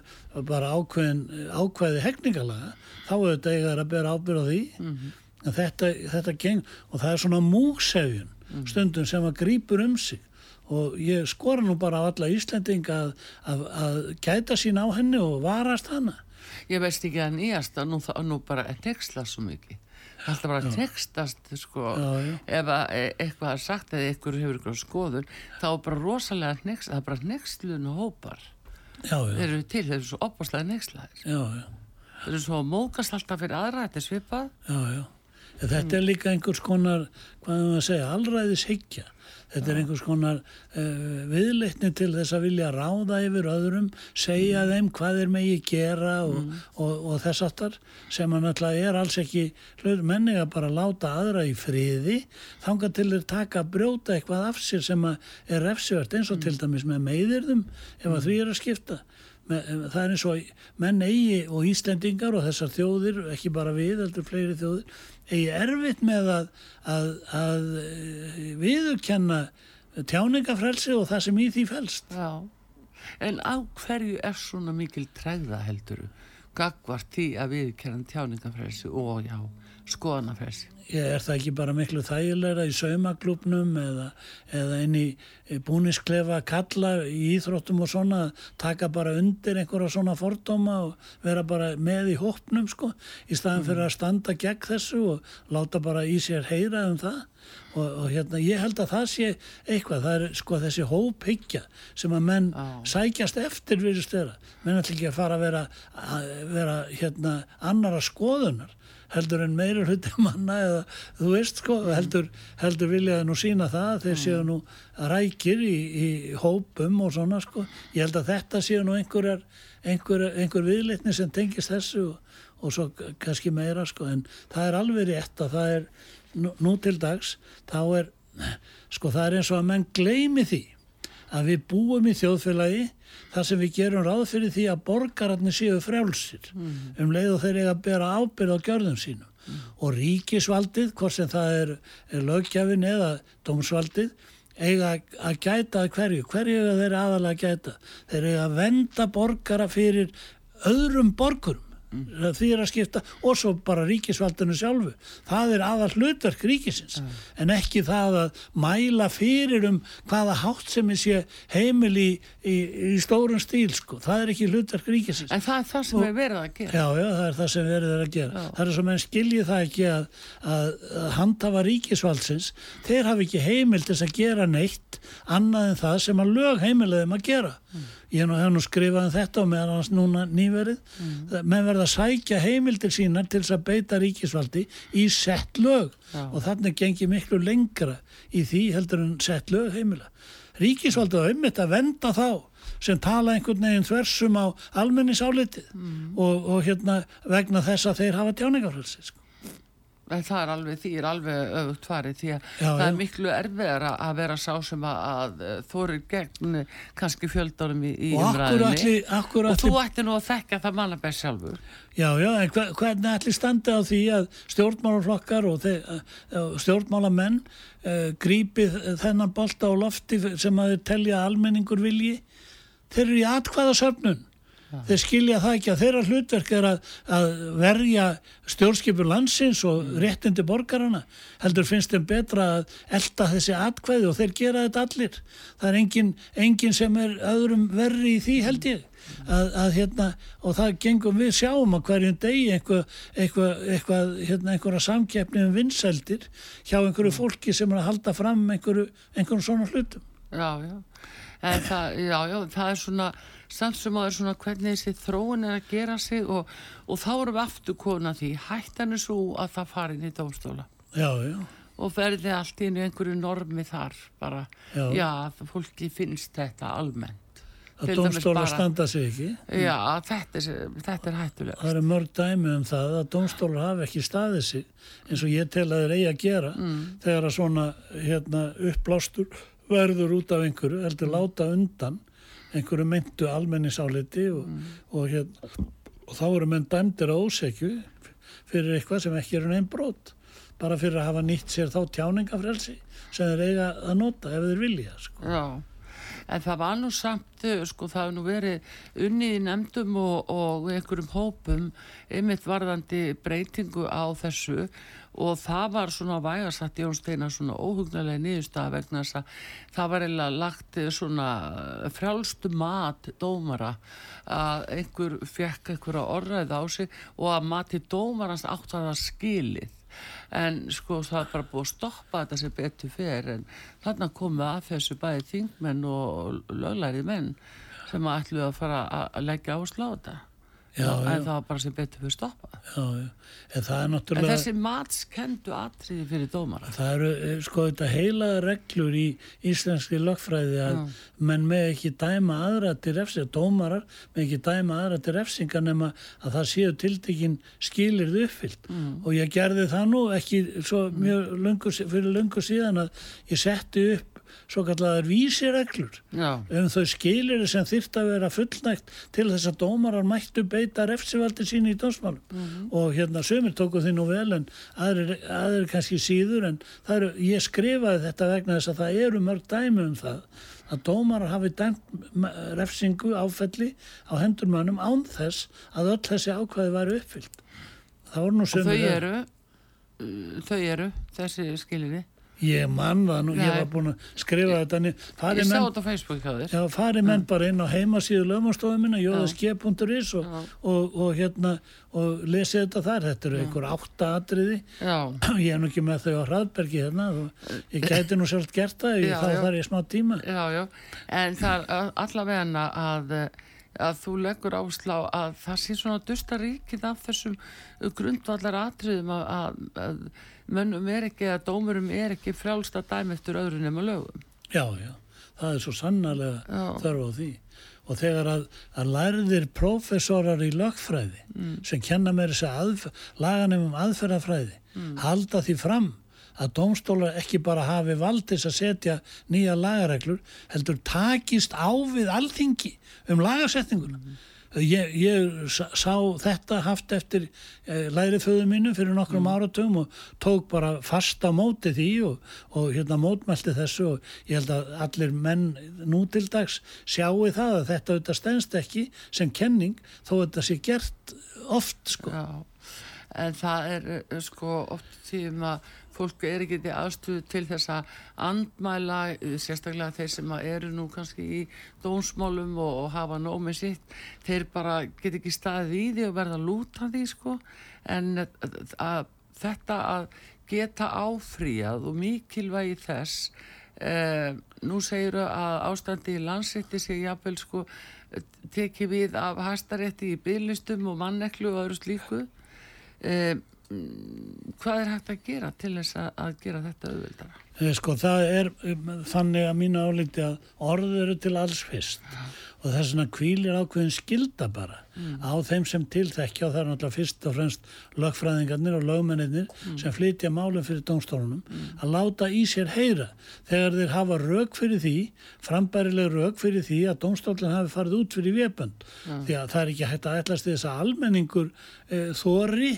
bara ákveðin, ákveði hegningalega þá auðvitað eiga þeir að bera ábyrð á því. En þetta, þetta geng og það er svona múksefjun stundum sem að grípur um sig og ég skora nú bara á alla Íslendinga að, að, að gæta sín á henni og varast hana. Ég veist ekki að nýjasta, nú, það- nú bara texla svo mikið. Það alltaf bara að textast, sko, Já, já. ef að e- eitthvað er sagt eða eitthvað hefur eitthvað skoðun, þá er bara rosalega next, það er bara nextlun og hópar. Já, Þeir eru til, þeir eru svo opaslega já, Þeir eru svo mókast alltaf fyrir aðra, þetta er svipað. En Þetta er líka einhvers konar, hvað er maður að segja, allræðis hyggja. Þetta er einhvers konar uh, viðleitni til þess að vilja ráða yfir öðrum, segja þeim hvað þeir megi gera og, og, og þess aftar sem að náttúrulega er alls ekki hlut menni að bara láta aðra í friði þanga til þeir taka að brjóta eitthvað af sér sem er refsivert eins og til dæmis með meiðirðum ef að því er að skipta. Það er eins og menn eigi og Íslendingar og þessar þjóðir, ekki bara við, heldur fleiri þjóðir, eigi erfitt með að, að, að eh, viðurkenna tjáningafrelsi og það sem í því felst. Já. En á hverju er svona mikil træða helduru? Gagvart því að við kerðum tjáningafrelsi og já, skoðanafrelsi. Er það ekki bara miklu þægilegra í saumaklubnum eða, eða inn í búnisklefa kalla í íþróttum og svona taka bara undir einhverja svona fordóma og vera bara með í hópnum sko í staðan fyrir að standa gegn þessu og láta bara í sér heyra um það. Og, og hérna ég held að það sé eitthvað, það er sko þessi hóphyggja sem að menn Já. sækjast eftir virðist vera, menn ætla ekki að fara að vera, að vera hérna annara skoðunar heldur en meiri hluti manna eða þú veist sko, heldur, heldur viljaði nú sína það, þeir séu nú rækir í, í hópum og svona sko, ég held að þetta séu nú einhverjar, einhver, einhver viðleitni sem tengist þessu og, og svo kannski meira sko, en það er alveg rétt að það er nú, nú til dags, þá er sko það er eins og að menn gleimi því að við búum í þjóðfélagi þar sem við gerum ráð fyrir því að borgararnir séu frjálsir. Mm. um leið og þeir eiga að bera ábyrð á gjörðum sínum. Mm. og ríkisvaldið, hvort sem það er, er lögjafin eða dómsvaldið eiga að gæta hverju, hverju eiga þeir aðalega að gæta? Þeir eiga að venda borgara fyrir öðrum borgurum mm. því er að skipta og svo bara ríkisvaldinu sjálfu. Það er aðal hlutverk ríkisins. Mm. en ekki það að mæla fyrir um hvaða hátt sem er sé heimil í, í, í stórun stíl sko, það er ekki hlutverk ríkisins. En það er það sem og, er verið að gera. Já, já, það er það sem verið að gera. Já. það er sem enn skiljið það ekki að, að, að handhafa ríkisvaldsins. Þeir hafi ekki heimil til að gera neitt annað en það sem að lög heimilegum að gera. Mm ég hef nú skrifað um þetta og meðan hans núna nýverið mm. menn verða að sækja heimildir sínar til þess að beita ríkisvaldi í sett lög Já. og þannig gengir miklu lengra í því heldur en sett lög heimila ríkisvaldi var ummitt að venda þá sem tala einhvern veginn þversum á almenningsálitið mm. og, og hérna vegna þess að þeir hafa tjáningarfrelsi sko en það er alveg, því er alveg öfugt farið því að já, það já. er miklu erfiðar að vera sá sem að, þórir gegn kannski fjöldarum í, í umræðinni og þú ætti nú að þekka það manna best sjálfur. Já, já, en hva, hvernig ætli standi á því að stjórnmálaflokkar og þeir, stjórnmálamenn uh, grípið þennan bolta á lofti sem að þeir telja almenningur vilji? Þeir eru í atkvæða söfnun þeir skilja það ekki að þeirra hlutverk er að, að verja stjórnskipur landsins og réttindi borgarana heldur finnst þeim betra að elda þessi atkvæði og þeir gera þetta allir. Það er engin, engin sem er öðrum verri í því held ég. Að, að hérna og það gengum við sjáum að hverjum degi eitthvað, eitthvað, eitthvað hérna einhverja samkeppni um vinsældir hjá einhverju fólki sem er að halda fram einhverju, einhverju svona hlutum. Já, já. En það, já, já, það er svona samt sem er svona hvernig þessi þróun er að gera sig og, og þá erum við aftur kona því. Hættan er svo að það fari inn í dómstóla. Já, já. og verði allt inn í einhverju normi þar bara, já, já fólki finnst þetta almennt. Að dómstóla standa sig ekki? Já, þetta er, þetta er hættulega það eru mörg dæmi um það að dómstóla hafi ekki staðið sig eins og ég tel að þeir eigi að gera mm. þegar að svona hérna, uppblástur verður út af einhverju heldur láta undan einhverju myndu almenningsáliti og, mm. og, hérna, og þá eru menn dæmdir á ósekju fyrir eitthvað sem ekki eru neinn brot bara fyrir að hafa nýtt sér þá tjáningafrelsi sem þeir eiga að nota ef þeir vilja sko. Já, en það var nú samt sko, það hefur nú verið unnið í nefndum og, og einhverjum hópum einmitt varðandi breytingu á þessu og það var svona vægarsagt Jón Steinar svona óhugnarlega nýðustaf vegna þess að það var eiginlega lagt svona frjálstu mat dómara að einhver fekk einhverja orðræð á sig og að mati dómarans átt að það skilið. En sko það er bara búið að stoppa þetta sem betur fer en þarna komið að þessu bæði þingmenn og löglæri menn sem ætlu að fara að leggja áslá þetta Já, en það var bara sem betur fyrir stoppað en, en þessi matskendu atriði fyrir dómara? Það eru eh, sko þetta heila reglur í íslenski lögfræði að já. menn með ekki dæma aðra til refsinga, dómarar með ekki dæma aðra til refsinga nema að það séu tildekinn skilirð uppfyllt. Mm. og ég gerði það nú ekki mjög lungu, fyrir lungu síðan að ég setti upp svo kallar vísireglur um þau skilir sem þýrt að vera fullnægt til þess að dómarar mættu beita refsivaldi sín í dómsmálum. Mm -hmm. og hérna sömur tóku því nú vel en aðrir, aðrir kannski síður en er, ég skrifaði þetta vegna þess að það eru mörg dæmi um það að dómarar hafi dæmt refsingu áfelli á hendur mannum án þess að öll þessi ákvæði væri uppfyllt. Og þau eru, þau eru þessi skilinni Ég mann það nú, Nei. ég var búin að skrifa ég, þetta Ég sá þetta á Facebook á þér. Já, fari menn bara inn á heimasíðu lögumstofum minna, jóðaskip.is og, og, og hérna og lesi þetta þar, þetta eru einhver átta atriði. Já. ég er nú ekki með þau á hraðbergi hérna ég gæti nú sjálf gert það, já, þá þarf ég smá tíma. Já, já, en það er allavega að að þú leggur áslá að það sé svona dusta ríkið af þessum grundvallar atriðum að, að, að mönnum er ekki, að dómurum er ekki frjálst að dæmi eftir öðru nema lögum. Já, já, það er svo sannarlega þörf á því og þegar að, að lærðir profesorar í lögfræði mm. sem kenna með þessi laganum aðferðafræði mm. halda því fram að dómstólar ekki bara hafi valdis að setja nýja lagareglur heldur takist á við alþingi um lagasetninguna mm. Ég, ég sá þetta haft eftir eh, læriföðu mínu fyrir nokkrum mm. áratum og tók bara fasta móti því og, og hérna mótmælti þessu og ég held að allir menn nú til dags sjáu það að þetta auðvitað stennst ekki sem kenning þó þetta sé gert oft sko Já, en það er eh, sko oft því að fólk er ekki til aðstöðu til þess að andmæla, sérstaklega þeir sem eru nú kannski í dónsmálum og, og hafa nómið sitt þeir bara get ekki staðið í því og verða að lúta því sko. En að, að, þetta að geta áfríað og mikilvægi þess eh, nú segir að ástandi í landsetti sé jáfnvel sko tekið við af hastarétti í bygglistum og manneklu og öðru slíku eh, hvað er hægt að gera til þess að, að gera þetta auðvildara? Eh, sko það er um, þannig að mínu álíti að orður eru til alls fyrst ja. og þess vegna kvílir ákveðin skilda bara mm. á þeim sem tilþekja og það er náttúrulega fyrst og fremst lögfræðingarnir og lögmennir mm. sem flytja málum fyrir dómstólunum mm. að láta í sér heyra þegar þeir hafa rauk fyrir því frambærileg rauk fyrir því að dómstólun hafi farið út fyrir vépönd ja. því að það er ekki hægt að ætlast þess að almenningur e, þóri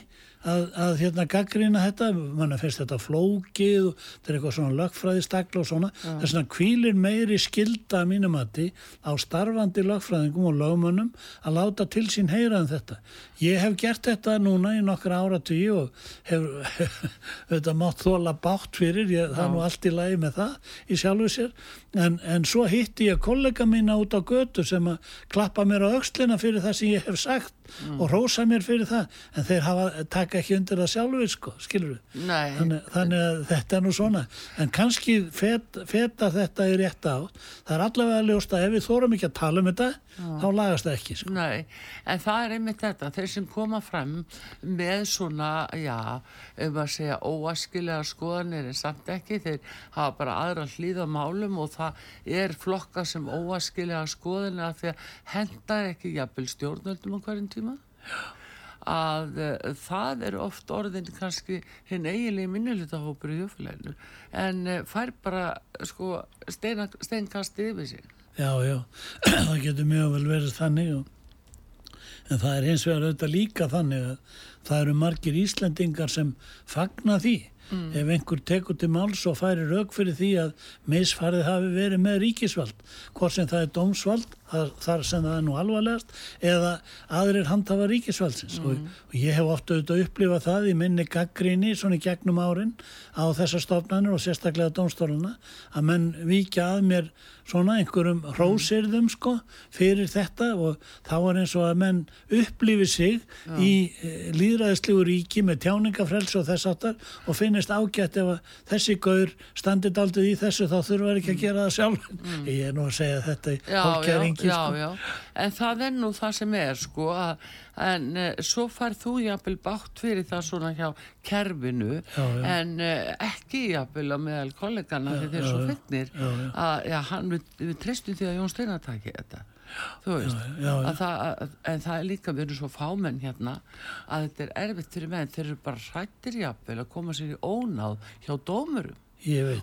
að, að hérna gaggrina þetta, manna fyrst þetta flókið og þetta er eitthvað svona lögfræðistakla og svona, ja. þess að kvílir meiri skilda að mínumatti á starfandi lögfræðingum og lögmönnum að láta til sín heyra um þetta. Ég hef gert þetta núna í nokkra áratví og hef þetta mátt þóla bátt fyrir, ég, það er nú allt í lagi með það í sjálfu sér, en, en svo hitti ég kollega mína út á götu sem að klappa mér á aukslina fyrir það sem ég hef sagt mm. og rósa mér fyrir það. En þeir hafa, taka ekki undir það sjálfur sko, skilur við þannig, þannig að þetta er nú svona. En kannski fet, feta þetta í rétt á það er allavega að ljósta ef við þórum ekki að tala um þetta Já. þá lagast það ekki sko. Nei, en það er einmitt þetta. Þeir sem koma fram með svona já, ef maður segja óaskilega skoðanir en samt ekki. Þeir hafa bara aðra hlýða málum og það er flokka sem óaskilega skoðanir að því að hendar ekki jafnvel stjórnöldum á hverjum tíma? Að uh, það er oft orðin kannski hinn eiginlega minnulitahópur í hjóflæðinu en uh, fær bara sko steinkast yfir sig. Já, já, það getur mjög vel verið þannig og, en það er hins vegar auðvitað líka þannig að það eru margir Íslandingar sem fagna því mm. ef einhver tekur til máls og færi rauk fyrir því að misfarið hafi verið með ríkisvald hvort sem það er dómsvald þar sem það er nú alvarlegast eða aðrir handhafa ríkisvaldsins mm. og, og ég hef ofta auðvitað upplifað það í minni gaggríni svona í gegnum árin á þessar stofnanir og sérstaklega dómstóluna að menn vikja að mér svona einhverjum hrósirðum sko fyrir þetta og þá er eins og að menn upplifi sig Já. í e, líðræðislegu ríki með tjáningafrels og þess aftar og finnist ágætt ef að þessi gaur standið aldrei í þessu þá þurfa ekki að gera það sjálf mm. ég er nú að segja þetta í hólkjæringi sko. en það er nú það sem er sko að en uh, svo far þú jafnvel bátt fyrir það svona hjá kerfinu já, já. en uh, ekki jafnvel á meðal kollegana þegar þeir eru svo fytnir að já, hann, við, við treystum því að Jón Steinar taki þetta þú veist. að það, að, en það er líka erum svo fámenn hérna að þetta er erfitt fyrir menn þeir eru bara hrættir jafnvel að koma sér í ónáð hjá dómurum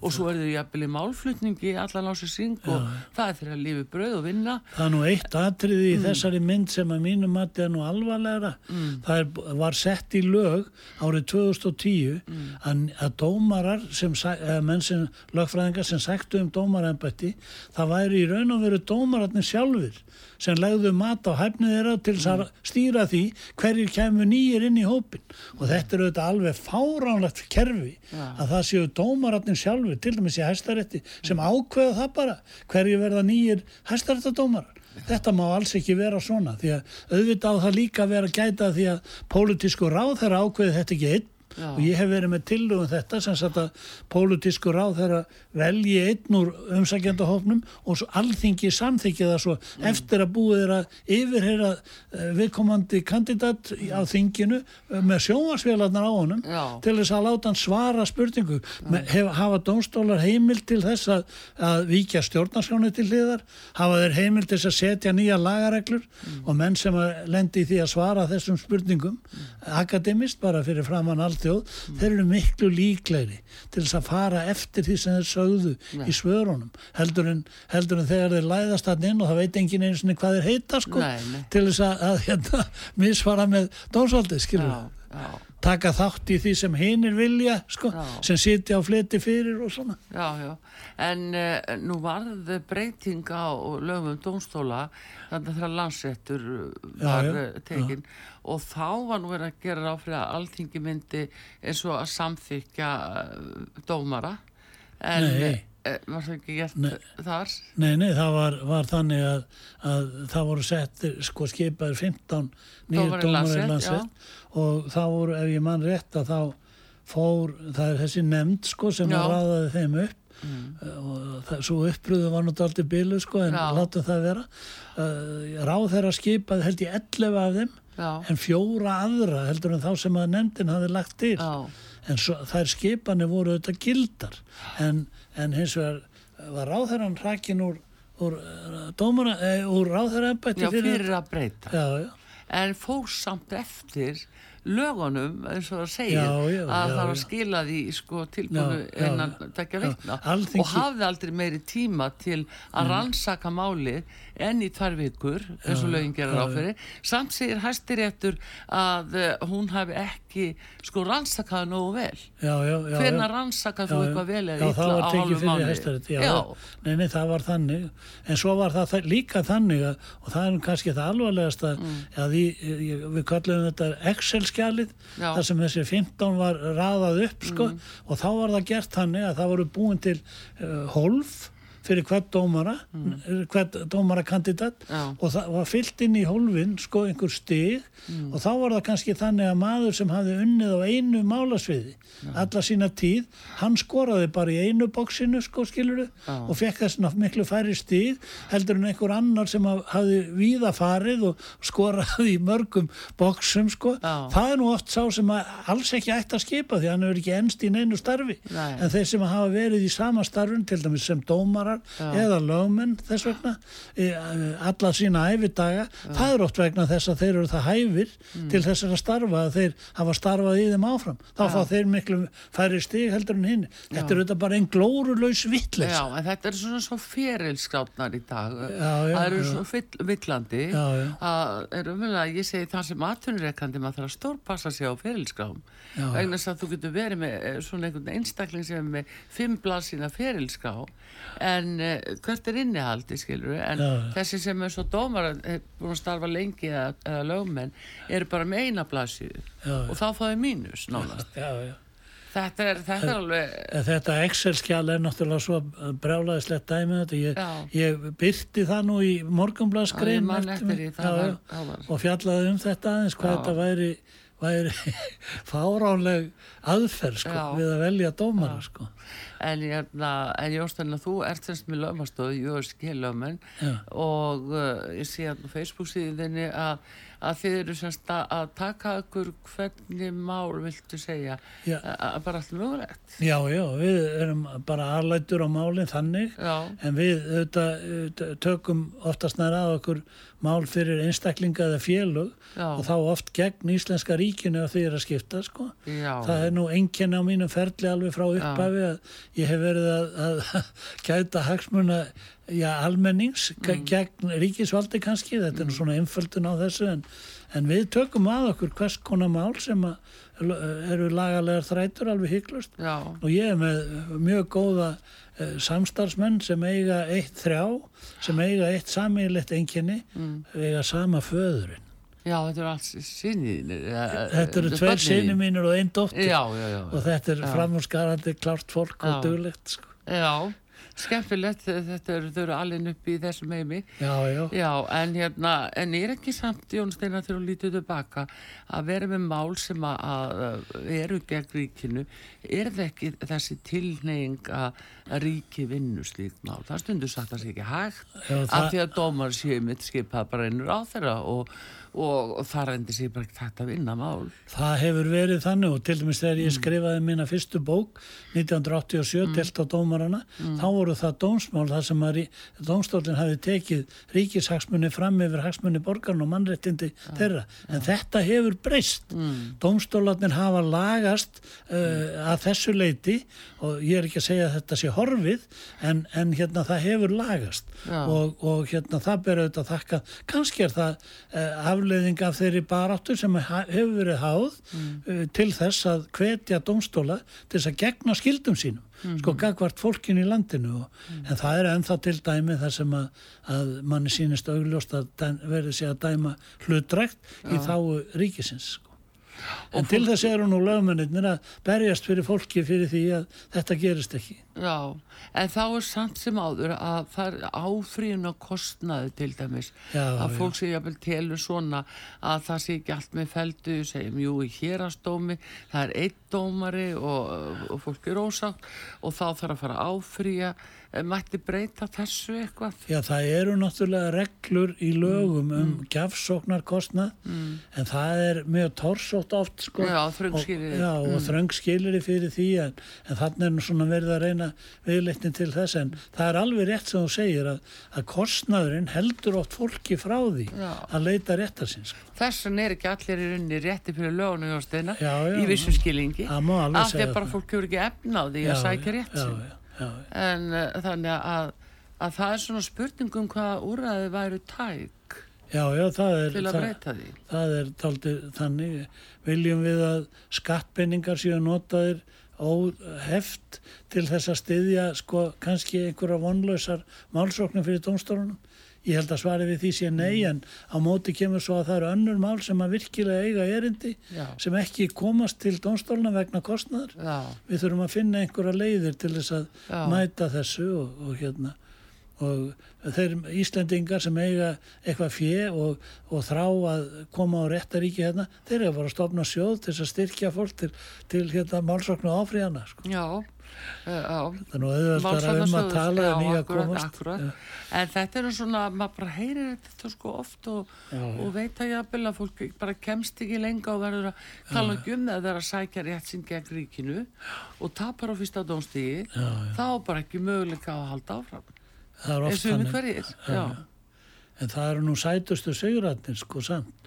og svo er þau jafnvel í málflutningi allan á sér syng og Já. það er þeirra lífi bröð og vinna það er nú eitt atriði í mm. þessari mynd sem að mínum mati er nú alvarlegra mm. það er, var sett í lög árið 2010 mm. að, að dómarar sem, sem lögfræðingar sem sættu um dómarembætti það væri í raun og veru dómararnir sjálfur sem legðu mat á hæfnið þeirra til að stýra því hverjir kemur nýjir inn í hópin og þetta er auðvitað alveg fáránlegt kerfi ja. að það séu dómaratnin sjálfur til dæmis í hæstarétti sem ákveða það bara hverjir verða nýjir hæstaréttadómarar Þetta má alls ekki vera svona því að auðvitað það líka vera gæta því að pólitísku ráð þeirra ákveði þetta ekki einn Já. og ég hef verið með tillögum þetta sem sagt að pólitísku ráð þeirra velji einn úr umsækjandahófnum og svo alþingi samþykja það svo Mm. eftir að búið þeirra yfirheyra eh, viðkomandi kandidat á þinginu eh, með sjónvarsvélarnar á honum Já. til þess að láta hann svara spurningu. Hef, hafa dómstólar heimil til þess að, að víkja stjórnarskránu til hliðar? Hafa þeir heimil til þess að setja nýja lagareglur? Og menn sem lendi í því að svara þessum spurningum akademist bara fyrir framann alltjóð þeir eru miklu líklegri til þess að fara eftir því sem þeir sögðu í svörunum heldur en, heldur en þegar þeir læðast hann inn og það veit engin einu sinni hvað þeir heita sko Nei, nei. til þess að, að hérna, misfara með dómsvaldið skilur Já, já, taka þátt í því sem hinir vilja sko, sem sitja á fleti fyrir og svona. Já, já. En uh, nú varð breyting á lögum dómstóla þannig að þegar landsréttur uh, Já, var já, uh, tekin og þá var nú verið að gera ráð fyrir að alþingi myndi eins og að samþykja uh, dómara. En Nei. Uh, var það ekki gert Nei. þar? Nei, nei, það var, var þannig að, að það voru sett sko skipaður 15 nýjur Dómarar í landsett og þá voru, ef ég mann rétt að þá fór, það er þessi nefnd sko sem Já. að ráðaði þeim upp og það, svo uppröðu var náttúrulega aldrei bilu sko en Já. látum það vera uh, ráð þeirra skipaði held ég 11 af þeim Já, en fjóra aðra heldur en þá sem að nefndin hafi lagt til já, en svo, þær skipanir voru auðvitað gildar en, en hins vegar var ráðherran hrakin úr, úr, uh, eh, úr ráðherra já, fyrir að breyta já, já, en fór samt eftir lögunum eins og það segir Já, já, að já, það var já. að skila því sko tilbúinu innan já. tekja Alþingi- og hafði aldrei meiri tíma til að rannsaka málið enn í tvær vikur eins og lögin gerir já, á fyrir. Samt segir hæstiréttur að uh, hún hafi ekki sko rannsakaði nógu vel. Já, já, já, hvernig já. rannsakaði þú eitthvað vel eða var á hálfu fyrir mánuði? Hæstarétti, já, já, já. Nei, nei, það var þannig. En svo var það þa- líka þannig að, og það er kannski það alvarlegast að, að í, við kallum þetta Excel-skjalið þar sem þessi 15 var raðað upp sko, og þá var það gert þannig að það voru búin til uh, hólf fyrir hvert dómara mm. hvert dómarakandidat Já. og það var fyllt inn í hólfin sko einhver stig og þá var það kannski þannig að maður sem hafði unnið á einu málasviði alla sína tíð, hann skoraði bara í einu bóksinu sko skiluru Já. og fekk þess miklu færri stig heldur en einhver annar sem haf- hafði víða farið og skoraði í mörgum bóksum sko Já. það er nú oft sá sem að alls ekki ætti að skipa því hann hefur ekki ennst í neinu starfi Nei. en þeir sem hafa verið í sama starfun til dæmis sem dómarar eða lögmenn þess vegna e, alla sína æfidaga það er oft vegna þess að þeir eru það hæfir til þess að starfa að þeir hafa starfað í þeim áfram. Þá fá þeir miklu færri stig heldur en hinn. Þetta er auðvitað bara einn glórulaus vittleys Já, en þetta er svona svo ferilskráttnar í dag. Það eru svo vill, villandi. Já, já. að er umvel ég segi það sem atvinnureikandi maður þarf að stórpassa sig á já. vegna þess að þú getur verið með eh, svona einhvern einstakling sem er með fimm blaðsina ferilskrá en uh, hvert er innihaldi skilur en Já, já. þessi sem er svo dómar er búin að starfa lengi eða, eða lögmenn eru bara með eina blaðsíðu. Og þá fáið mínus nánast. Já, þetta er, þetta er alveg En Þetta Excel-skjál er náttúrulega svo brjálaðislegt dæmi um þetta. Ég, ég byrti það nú í var- og fjallaði um þetta aðeins hvað þetta væri, væri fáránleg aðferð sko, við að velja dómara sko. En, hérna, en Jósteina, þú ert semst með lögmastöð, USG lögmenn. Og uh, ég sé hérna á Facebook síðinni að, að þið eru semst að, að taka ykkur hvernig mál viltu segja, Já. að, að bara allt mögulegt. Já, já, við erum bara aðlættur á málinn þannig Já, en við auðvitað, auðvitað, tökum oftast nær að okkur mál fyrir einstaklinga eða félög Já. og þá oft gegn Íslenska ríkinu að því er að skipta sko. Það er nú einkenni á mínum ferli alveg frá upphafi að ég hef verið að, að gæta hagsmuna já, almennings mm. gegn ríkisvaldi kannski, þetta er nú svona einföldun á þessu en, en við tökum að okkur hvers konar mál sem að, eru lagalegar þrætur alveg hygglust og ég er með mjög góða uh, samstarfsmenn sem eiga eitt þrjá, sem eiga eitt samílegt einkenni, eiga sama föðurinn. já, þetta eru allt sinni. Þetta eru tveir sinni mínir og einn dóttir Já, já, já. og þetta er framhúsgarandi klárt fólk og duglegt sko. Já, skemmtilegt, þetta eru, eru alveg upp í þessum heimi. Já, já. Já, en hérna, en er ekki samt, Jón Steinar, þegar þú lítið tilbaka, að vera með mál sem að, að eru gegn ríkinu, er það ekki þessi tilneying að ríki vinnu slíkt mál? Það stundur sagt að það sé ekki hægt, Já, af það- því að dómar séu mitt skipað bara einur á þeirra og, og, og það reyndir sér bara ekki hægt að vinna mál. Það hefur verið þannig og til dæmis þegar ég skrifaði mína fyrstu bók 1987 mm. delt á dómarana þá voru það dómsmál þar sem að dómstólinn hafi tekið ríkishagsmunni fram yfir hagsmunni borgarn og mannréttindi þeirra. En þetta hefur breyst. Mm. dómstólarnir hafa lagast uh, að þessu leiti og ég er ekki að segja að þetta sé horfið en, en hérna það hefur lagast. Og, og hérna það ber auðvitað að þakka. Kannski er það uh, afleiðing af þeirri baráttu sem hefur verið háð uh, til þess að hvetja domstóla til þess að gegna skildum sínum sko gagvart fólkinu í landinu og, en það er ennþá til dæmi þar sem að, að manni sínist augljóst að verði sig að dæma hlutrækt í þáu ríkisins sko. En til þess eru nú lögmennir að berjast fyrir fólki fyrir því að þetta gerist ekki. Já, en þá er samt sem áður að það er áfríðun og kostnaði til dæmis. Já, að fólk sé jafnvel telur svona að það sé ekki allt með feldu segjum, jú, í hérastómi það er einn dómari og, og fólk er ósátt og þá þarf að fara að áfríða mætti breyta þessu eitthvað Já, það eru náttúrulega reglur í lögum um mm. gjafsóknarkostnað en það er mjög torsótt oft sko. Já, þröng Og- skilyrði. Já, og þröng skiliri fyrir því en, en þannig er nú svona verið að reyna viðleitni til þess en það er alveg rétt sem þú segir að, að kostnaðurinn heldur oft fólki frá því Já. að leita réttar síns. Sko. Þess vegna er ekki allir í runni rétti fyrir Já, já, í vissum skilningi Það má alveg af því segja að bara það. fólk hefur ekki efna á því að sækja rétt en uh, þannig að, að það er svona spurningum hvað úrræði væru tæk Já, já, það er, til að það, breyta því. það er taldið þannig. Viljum við að skattpenningar séu notaðir óheft til þess að styðja sko kannski einhverja vonlausar málsóknum fyrir dómstólunum? Ég held að svari við því sé nei en á móti kemur svo að það eru önnur mál sem að virkilega eiga erindi Já. sem ekki komast til dómstóluna vegna kostnaðar. Já, Við þurfum að finna einhverja leiðir til þess að Já. mæta þessu og, og hérna og þeir Íslendingar sem eiga eitthvað fjö og, og þrá að koma á réttaríki hérna, þeir eru bara að stopna sjóð til að styrkja fólk til, til hérna málsóknu áfríðana sko. já, já. það er nú auðvitað um að tala en í að akkurat, komast akkurat. Já. En þetta er nú svona, maður bara heyrir þetta sko oft og, Já, já. og veit að jafnvel að fólk bara kemst ekki lenga og verður að tala ekki um það að vera að sækja rétt sinn gegn ríkinu og tapar á fyrsta dónstígi, Já, já. þá er bara ekki möguleika að halda áfram. Það er oft já. en það eru nú sætustu sigurarnir sko samt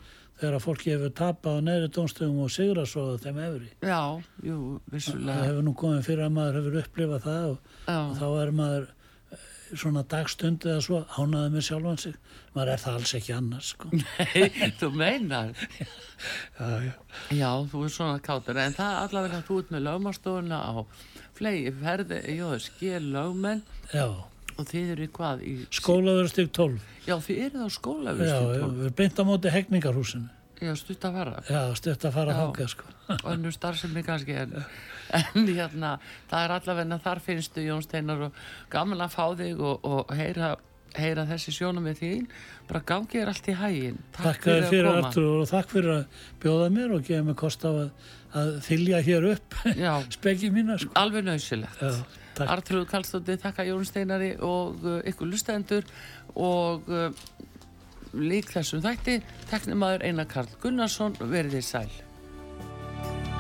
þegar að fólki hefur tapað á neðri dómstöðum og sigra svo að þeim efri Já, jú, það vissulega. hefur nú komið fyrir að maður hefur upplifað það og og þá er maður eh, svona dagstund eða svo ánaði með sjálfan sig maður er það alls ekki annars sko. Nei, þú meinar. já, já. Já, þú er svona kátur, en það allavega þú ert með lögmárstofuna á flegi ferði, jú, það skil lögmenn já. Og þið eru hvað? Í, skólaður stík 12 Já, þið eru á skóla, já, við já, stundum. við erum beint á móti hegningarhúsinu Já, stutt að fara. já, stutt að fara Já. þangað sko. Önnur starfsemi kannski, en, en hérna, það er allavega þar finnstu Jón Steinar og gaman að fá þig og, og heyra, heyra þessi sjónum með þín. Bara gangið er allt í hægin. takk þér fyrir að koma. Og takk fyrir að bjóða mér og gefa mér kost á að, að þylja hér upp speki mína sko. alveg takk Artrúð Kallstóttir, þakka Jón Steinari og uh, ykkur lustendur og uh, lík þessum þætti teknimaður Einar Karl Gunnarsson verið þið sæl